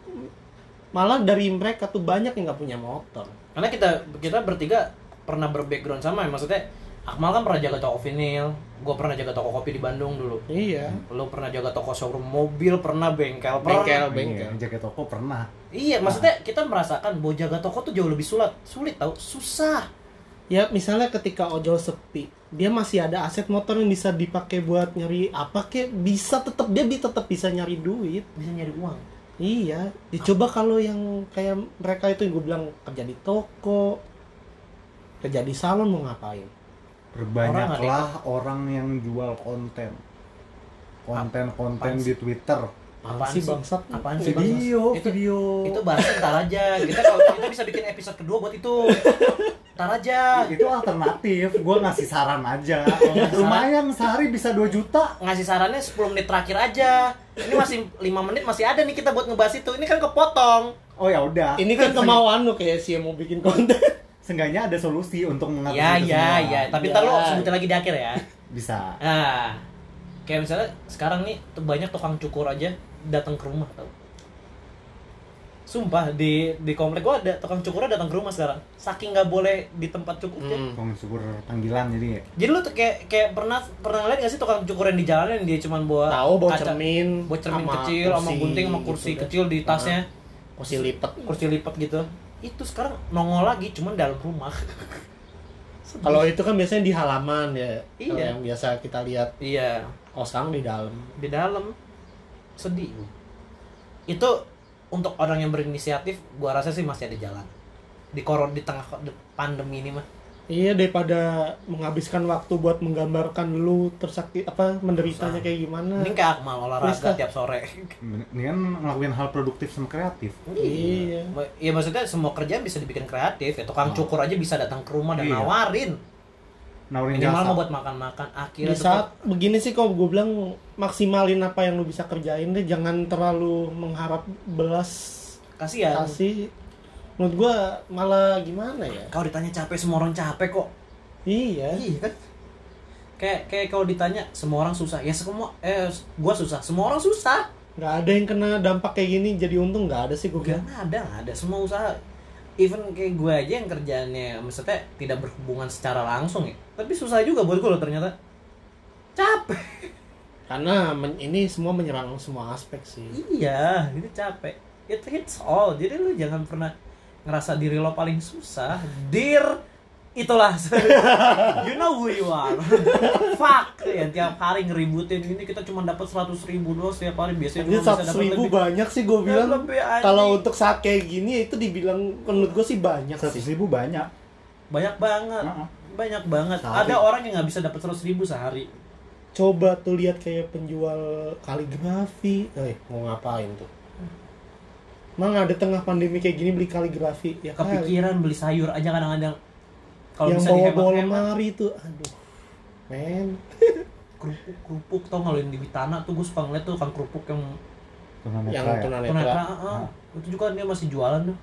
malah dari mereka tuh banyak yang nggak punya motor. Karena kita kita bertiga pernah berbackground sama ya maksudnya Akmal kan pernah jaga toko vinil gue pernah jaga toko kopi di Bandung dulu. Iya. Lo pernah jaga toko showroom mobil pernah bengkel pernah. Bengkel. Iya, jaga toko pernah. Iya maksudnya kita merasakan bahwa jaga toko tuh jauh lebih sulit sulit tau susah ya misalnya ketika ojol sepi dia masih ada aset motor yang bisa dipakai buat nyari apa kek bisa tetap dia bi- tetap bisa nyari duit. Bisa nyari uang. Iya dicoba kalau yang kayak mereka itu yang gue bilang kerja di toko kerja di salon mau ngapain? Berbanyaklah orang yang jual konten. Konten-konten di Twitter apaan sih, sih? bangsat? apaan sih bangsat? video. Itu video itu bahas ntar aja. Kita kalau kita bisa bikin episode kedua buat itu. Ntar aja. Itu alternatif. Gue ngasih saran aja. Oh, lumayan sehari bisa 2 juta. Ngasih sarannya 10 menit terakhir aja. Ini masih 5 menit masih ada nih kita buat ngebahas itu. Ini kan kepotong. Oh ya udah. Ini kan kemauan lu kayak sih mau bikin konten. Seenggaknya ada solusi untuk mengatasi ya itu ya semua. ya. Tapi Ya. ntar lo sebutin lagi di akhir ya. Bisa. Nah kayak misalnya sekarang nih banyak tukang cukur aja datang ke rumah tau. Sumpah di di komplek gua ada tukang cukurnya datang ke rumah sekarang. Saking nggak boleh di tempat cukurnya Hmm. Tukang syukur panggilan jadi ya? Jadi lu tuh kayak kayak pernah pernah ngeliat gak sih tukang cukur yang di jalanan yang dia cuman bawa tahu bawa kaca- cermin bawa cermin sama kecil sama gunting sama gitu kursi kan. kecil di tasnya. Kursi lipat. Kursi lipat gitu. Itu sekarang nongol lagi cuman dalam rumah. Kalau itu kan biasanya di halaman ya Iya. yang biasa kita lihat. Iya. Oh sekarang di dalam. Di dalam sedih itu untuk orang yang berinisiatif gua rasa sih masih ada jalan. Di koron di tengah pandemi ini mah. Iya daripada menghabiskan waktu buat menggambarkan lu tersakit apa menderitanya kayak gimana. ini kayak Akmal olahraga Bisa. tiap sore. Ini kan ngelakuin hal produktif sama kreatif. Iya. ya maksudnya semua kerjaan bisa dibikin kreatif. Ya tukang cukur aja bisa datang ke rumah dan Iya. nawarin nawarin minimal jasa mau buat makan-makan Di akhirnya saat begini sih kalau gue bilang maksimalin apa yang lu bisa kerjain deh jangan terlalu mengharap belas tetap kasihan kasih. Menurut gua malah gimana ya? kalau ditanya capek semua orang capek kok Iya. iya kan kayak kayak kalau ditanya semua orang susah ya semua eh gua susah semua orang susah nggak ada yang kena dampak kayak gini jadi untung nggak ada sih gue Gak bilang. ada, nggak ada. Semua usaha, even kayak gue aja yang kerjaannya, maksudnya tidak berhubungan secara langsung ya. Tapi susah juga buat gue loh ternyata. Capek. Karena men- ini semua menyerang semua aspek sih. Iya, itu capek. It hits all. Jadi lu jangan pernah ngerasa diri lo paling susah. Dear, itulah. you know who you are. Fuck. Yang tiap hari ngeributin ini kita cuma dapat 100 ribu doang setiap hari. Biasanya Ini seratus dapat ribu lebih. banyak sih gue bilang. lebih, anjing. Kalau untuk saat kayak gini itu dibilang menurut gue sih banyak seratus sih. ribu banyak Banyak banget. Heeh. Banyak banget. Sehari. Ada orang yang nggak bisa dapat 100 ribu sehari. Coba tuh lihat kayak penjual kaligrafi. Eh, mau ngapain tuh? Mang ada tengah pandemi kayak gini beli kaligrafi ya kali. Kepikiran beli sayur aja kadang-kadang. Kalau yang bisa bawa-bawa dihemat-hemat. lemari tuh, aduh. Men, Kerupuk, kerupuk tau nggak yang di Witana tuh gue suka ngeliat tuh kan kerupuk yang tunanetra yang ya tunanetra. tunanetra. ah, Itu juga dia masih jualan tuh.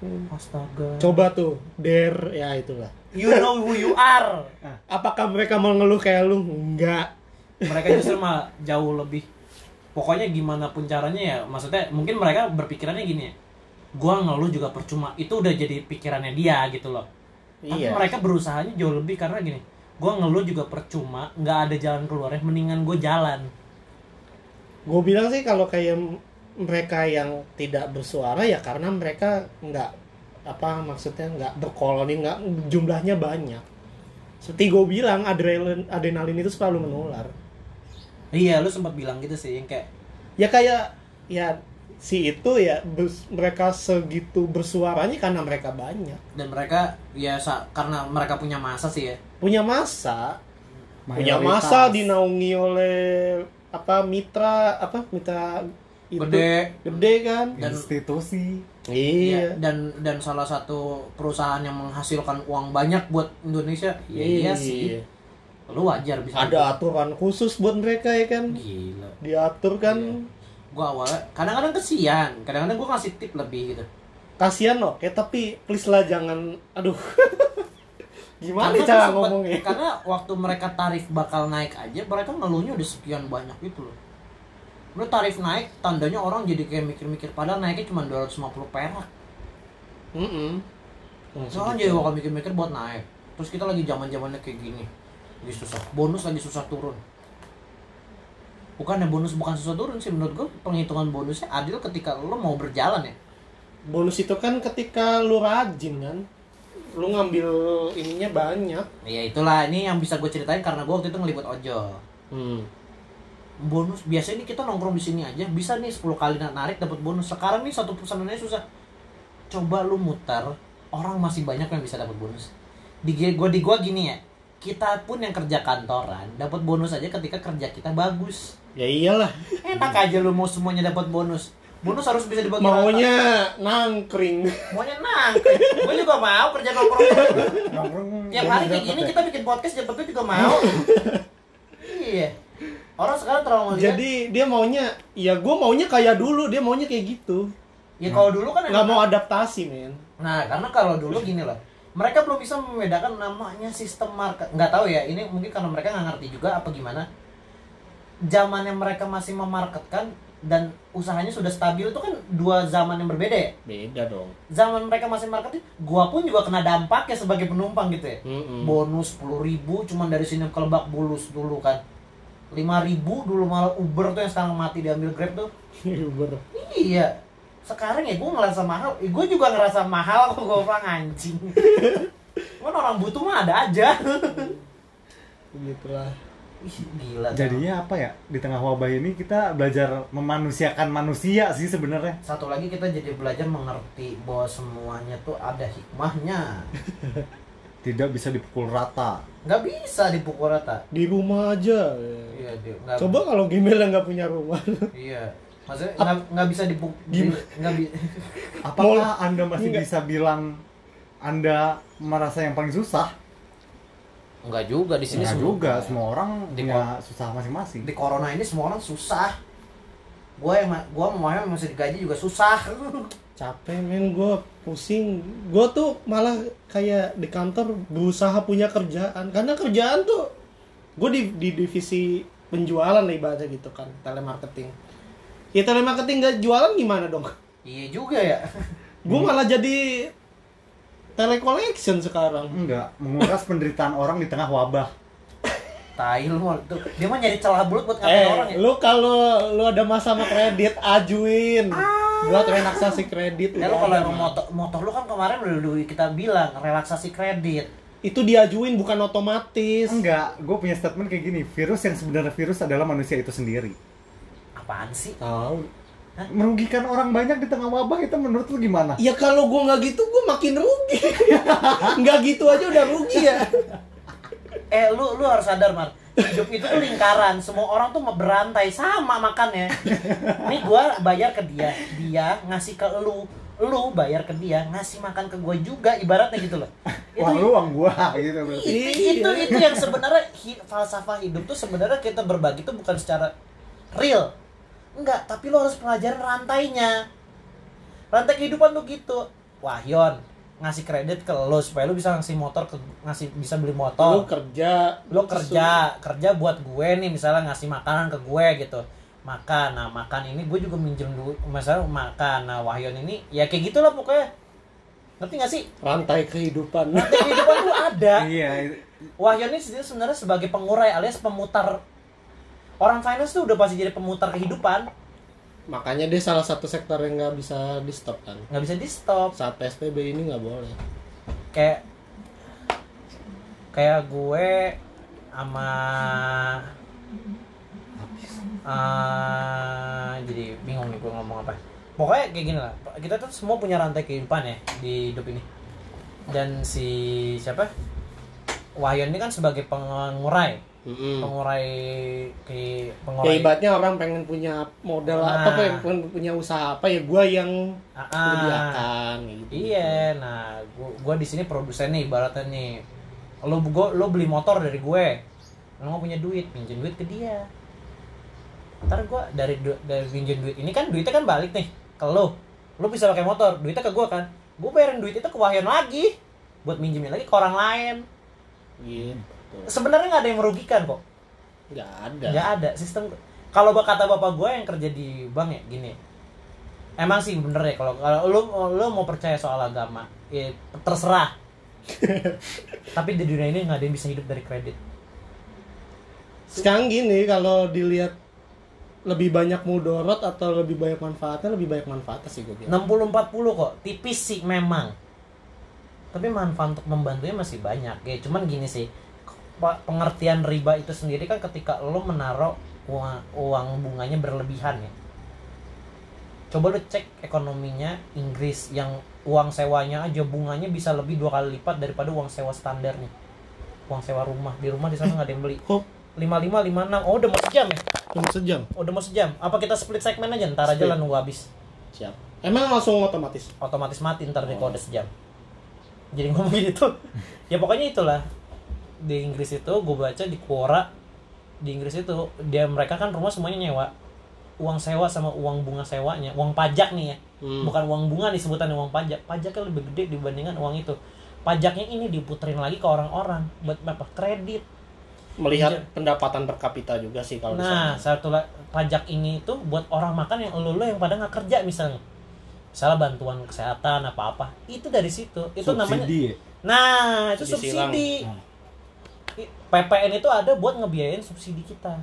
Hmm. Astaga. Coba tuh, der ya itulah. You know who you are. Apakah mereka mau ngeluh kayak lu? Enggak. Mereka justru malah jauh lebih. Pokoknya gimana pun caranya ya, maksudnya mungkin mereka berpikirannya gini ya. Gua ngeluh juga percuma. Itu udah jadi pikirannya dia gitu loh. Tapi Iya. mereka berusahanya jauh lebih karena gini. Gua ngeluh juga percuma, nggak ada jalan keluarnya. Mendingan gue jalan. Gue bilang sih kalau kayak mereka yang tidak bersuara ya karena mereka nggak apa maksudnya nggak berkoloni nggak jumlahnya banyak. Seperti gue bilang adrenalin adrenalin itu selalu menular. Iya, lu sempat bilang gitu sih, yang kayak Ya kayak ya si itu ya bers- mereka segitu bersuaranya karena mereka banyak. Dan mereka ya sa- karena mereka punya masa sih ya. Punya masa. Punya Mayoritas. masa dinaungi oleh apa mitra apa mitra Itu Gede. gede kan? Dan- institusi iya dan dan salah satu perusahaan yang menghasilkan uang banyak buat Indonesia ya iya sih. Lu wajar bisa ada aturan khusus buat mereka ya kan? Gila. Diatur kan gua awalnya kadang-kadang kesian kadang-kadang gua ngasih tip lebih gitu. Kasihan loh kayak tapi please lah jangan aduh. Gimana Karena cara sempet- ngomongnya? karena waktu mereka tarif bakal naik aja mereka ngeluhnya udah sekian banyak gitu loh. Lu tarif naik tandanya orang jadi kayak mikir-mikir padahal naiknya cuma 250 perak. Mm-mm. Orang jadi bakal mikir-mikir buat naik. Terus kita lagi zaman zamannya kayak gini. Lagi susah bonus lagi susah turun bukan ya bonus bukan susah turun sih. Menurut gue penghitungan bonusnya adil ketika lo mau berjalan ya. Bonus itu kan ketika lu rajin kan? Lu ngambil ininya banyak. Ya itulah. Ini yang bisa gue ceritain karena gue waktu itu ngeliput ojol. Hmm. bonus biasanya nih kita nongkrong di sini aja. Bisa nih 10 kali narik dapat bonus. Sekarang nih satu pesanannya susah. Coba lu mutar orang masih banyak yang bisa dapat bonus. Di gue di gua gini ya kita pun yang kerja kantoran dapat bonus aja ketika kerja kita bagus. Ya iyalah. Enak aja lu mau semuanya dapat bonus. Bonus harus bisa dibagi maunya nangkring. Rata. maunya nangkring. Gue juga mau kerja nongkrong. Nongkrong tiap hari kayak gini kita bikin podcast jam juga mau. Iya. Orang sekarang terlalu ngeliat jadi dia maunya ya gue maunya kayak dulu dia maunya kayak gitu. Ya kalau dulu kan nggak mau adaptasi men. Nah, karena kalau dulu gini loh, mereka belum bisa membedakan namanya sistem market. Nggak tahu ya, ini mungkin karena mereka nggak ngerti juga apa gimana. Zaman yang mereka masih memarketkan dan usahanya sudah stabil itu kan dua zaman yang berbeda ya. beda dong Zaman mereka masih marketing, gua pun juga kena dampaknya sebagai penumpang gitu ya. Mm-mm. Bonus 10.000 ribu cuman dari sini ke Lebak Bulus dulu kan. 5.000 ribu dulu malah Uber tuh yang sekarang mati diambil Grab tuh. Uber. Iya. Sekarang ya gue ngerasa mahal. Eh, gue juga ngerasa mahal kok gue orang anjing. Cuman orang butuh mah ada aja. gitulah Ih, gila. jadinya apa ya di tengah wabah ini kita belajar memanusiakan manusia sih sebenarnya Satu lagi kita jadi belajar mengerti bahwa semuanya tuh ada hikmahnya. tidak bisa dipukul rata Nggak bisa dipukul rata. di rumah aja Iya, dia nggak. coba kalau Gmail nggak punya rumah Iya. Maksudnya nggak nggak bisa dipukul. Nggak bisa. apakah anda masih Enggak. bisa bilang anda merasa yang paling susah Enggak juga di sini semua- juga semua orang Di punya susah masing-masing Di corona ini semua orang susah. Gue yang gua mau yang masih digaji juga susah. capek men gue pusing gue tuh malah kayak di kantor berusaha punya kerjaan karena kerjaan tuh gue di, di divisi penjualan lah ibaratnya gitu kan telemarketing ya telemarketing gak jualan gimana dong iya juga ya. gue malah jadi telecollection sekarang enggak menguras penderitaan orang di tengah wabah Tai lu tuh. Dia mah nyari celah bulat buat ngatain orang eh ya. lu kalau lu ada masalah kredit ajuin buat relaksasi kredit Ya lu kalau emang motor motor lu kan kemarin udah udah kita bilang relaksasi kredit. itu diajuin bukan otomatis enggak gue punya statement kayak gini virus yang sebenarnya virus adalah manusia itu sendiri Apaan sih? tahu merugikan orang banyak di tengah wabah itu menurut lu gimana Ya kalau gue nggak gitu, gue makin rugi. Nggak gitu aja udah rugi ya. Eh lu lu harus sadar, Mar. Hidup itu tuh lingkaran. Semua orang tuh berantai sama makannya. Nih gua bayar ke dia, dia ngasih ke lu. Lu bayar ke dia, ngasih makan ke gua juga ibaratnya gitu loh. Itu wah lu uang gua gitu berarti. itu, itu itu yang sebenarnya hi- falsafah hidup tuh sebenarnya kita berbagi tuh bukan secara real enggak tapi lo harus pelajarin rantainya. Rantai kehidupan tuh gitu. Wahyon ngasih kredit ke lo supaya lo bisa ngasih motor ke ngasih bisa beli motor. Kerja, lo kerja kerja buat gue nih misalnya ngasih makanan ke gue gitu. Makan nah makan ini gue juga minjem dulu misalnya makan. Nah Wahyon ini ya kayak gitulah pokoknya. Ngerti gak sih? Rantai kehidupan. rantai kehidupan tuh ada. Iya Wahyon ini sebenarnya sebagai pengurai alias pemutar orang finance tuh udah pasti jadi pemutar kehidupan. Makanya dia salah satu sektor yang nggak bisa di stop kan. nggak bisa di stop Saat PSBB ini nggak boleh. kayak kayak gue sama eh, jadi bingung nih gue ngomong apa. Pokoknya kayak gini lah kita tuh semua punya rantai kehidupan ya di hidup ini. Dan si siapa? Wahyon ini kan sebagai pengurai Mm-mm. pengurai ke Ya pengurai ibaratnya orang pengen punya modal Nah. apa pengen, pengen punya usaha apa ya gua yang Ah, ah. menyediakan gitu. Iya, nah gua, gua di sini produsen nih ibaratnya nih. Lo gua, lo beli motor dari gue. Lo nggak punya duit, pinjam duit ke dia. Ntar gua dari du- dari pinjam duit ini kan duitnya kan balik nih ke lo. Lo bisa pakai motor, duitnya ke gua kan. Gua bayarin duit itu ke Wahyan lagi buat minjemin lagi ke orang lain. Gitu. Sebenarnya nggak ada yang merugikan kok. Nggak ada. nggak ada. Sistem kalau kata bapak gue yang kerja di bank ya gini. Emang sih bener ya kalau kalau lu lu mau percaya soal agama ya terserah. Tapi di dunia ini nggak ada yang bisa hidup dari kredit. Sekarang gini kalau dilihat lebih banyak mudorot atau lebih banyak manfaatnya lebih banyak manfaatnya sih gue bilang. 60-40 kok tipis sih memang. Tapi manfaat untuk membantunya masih banyak. Ya cuman gini sih pengertian riba itu sendiri kan ketika lo menaruh uang, uang bunganya berlebihan ya. Coba lo cek ekonominya Inggris yang uang sewanya aja bunganya bisa lebih dua kali lipat daripada uang sewa standarnya uang sewa rumah. Di rumah di sana nggak ada yang beli. Kok 55 56 oh udah mau sejam ya? Cuma sejam? oh, udah mau sejam. Apa kita split segmen aja? Ntar aja Split. lah nunggu habis. Siap. Emang langsung otomatis. otomatis mati ntar di kode sejam. Jadi ngomong gitu. Ya pokoknya itulah di Inggris itu gue baca di Quora di Inggris itu dia mereka kan rumah semuanya nyewa uang sewa sama uang bunga sewanya uang pajak nih ya Hmm. bukan uang bunga disebutan uang pajak pajaknya lebih gede dibandingkan uang itu pajaknya ini diputerin lagi ke orang-orang buat apa kredit Melihat Iya. pendapatan per kapita juga sih kalau Nah, satu pajak ini itu buat orang makan yang lo yang pada nggak kerja misalnya. Misalnya bantuan kesehatan apa-apa, itu dari situ. Itu namanya subsidi ya? Nah, itu Subsidi subsidi. Hmm. PPN itu ada buat ngebiayain subsidi kita.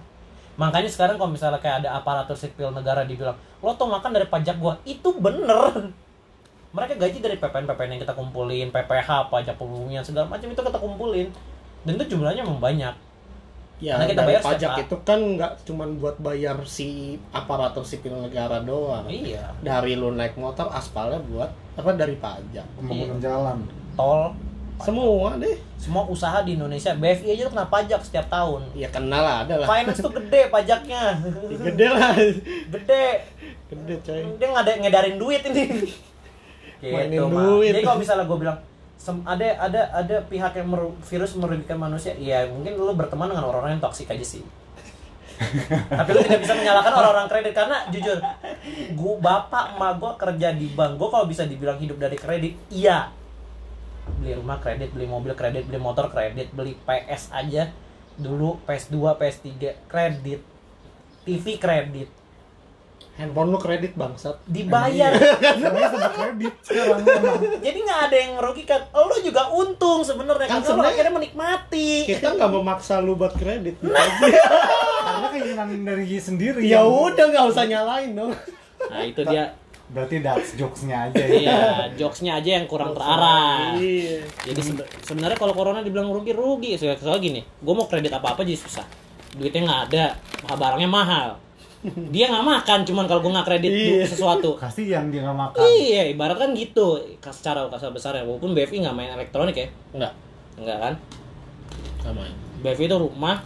Makanya sekarang kalau misalnya kayak ada aparatur sipil negara dibilang, "Lo tuh makan dari pajak gua." Itu bener. Mereka gaji dari PPN PPN yang kita kumpulin, PPH, pajak pembumian segala macam itu kita kumpulin. Dan itu jumlahnya memang banyak. Ya, Karena kita dari bayar pajak itu kan nggak cuma buat bayar si aparatur sipil negara doang. Iya. Dari lu naik motor aspalnya buat apa dari pajak. pembangunan Iya. jalan Tol, Semua deh. semua usaha di Indonesia BFI aja tuh kena pajak setiap tahun Ya kenal lah ada lah. finance tuh gede pajaknya Ya, Gede lah. gede Gede coy. dia ngada ngedarin duit ini Mainin gitu, Mak. duit. jadi kalau misalnya gue bilang sem- ada ada ada pihak yang meru- virus merugikan manusia ya mungkin lu berteman dengan orang-orang yang toksik aja sih tapi lu tidak bisa menyalahkan orang-orang kredit karena jujur gua bapak emak gua kerja di bank gua kalau bisa dibilang hidup dari kredit iya beli rumah kredit beli mobil kredit beli motor kredit beli PS aja. Dulu PS2 PS3 kredit. TV kredit. Handphone lu kredit bangsat. dibayar. Semuanya sama kredit jadi nggak ada yang merugikan lo juga untung sebenarnya Kan karena sebenarnya- akhirnya menikmati. Kita nggak memaksa lu buat kredit. karena keinginan dari diri sendiri. Ya udah nggak usah nyalain dong. Nah, itu dia. Berarti that's jokesnya aja ya Iya, jokesnya aja yang kurang terarah. Iya. Jadi sebe- sebenarnya kalau corona dibilang rugi rugi soalnya soalnya gini, gue mau kredit apa apa jadi susah, duitnya nggak ada, barangnya mahal. Dia nggak makan, cuman kalau gue nggak kredit Iya. sesuatu. kasihan dia nggak makan Iya, ibarat kan gitu, secara kasar besar ya. Walaupun BFI nggak main elektronik ya, Enggak. nggak kan? Sama. BFI itu rumah,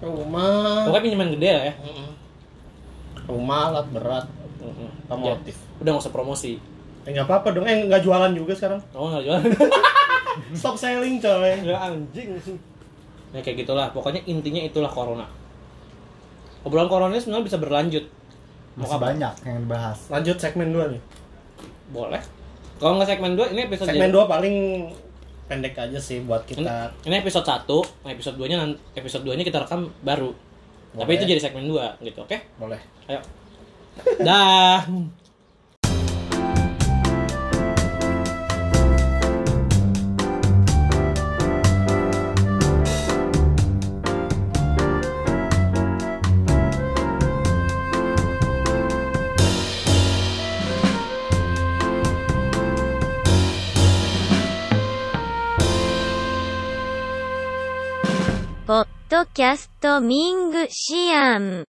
Rumah. pokoknya pinjaman gede lah ya. Mm-mm. Rumah alat berat. Mm-mm. Otomotif. Ya, udah nggak usah promosi. Eh nggak apa-apa dong. Eh nggak jualan juga sekarang. Kamu nggak jual? Stop selling coy. ya anjing. Ya kayak gitulah. Pokoknya intinya itulah corona. Obrolan corona ini sebenarnya bisa berlanjut. Mau masih kapan? banyak yang dibahas Lanjut segmen 2 nih. Boleh. Kalau nggak segmen 2, ini episode Segmen 2 paling pendek aja sih buat kita. ini episode 1, episode 2-nya nanti episode 2-nya kita rekam baru. Tapi Boleh. itu jadi segmen 2 gitu, oke? Boleh. Ayo. ポッドキャストミングシアン。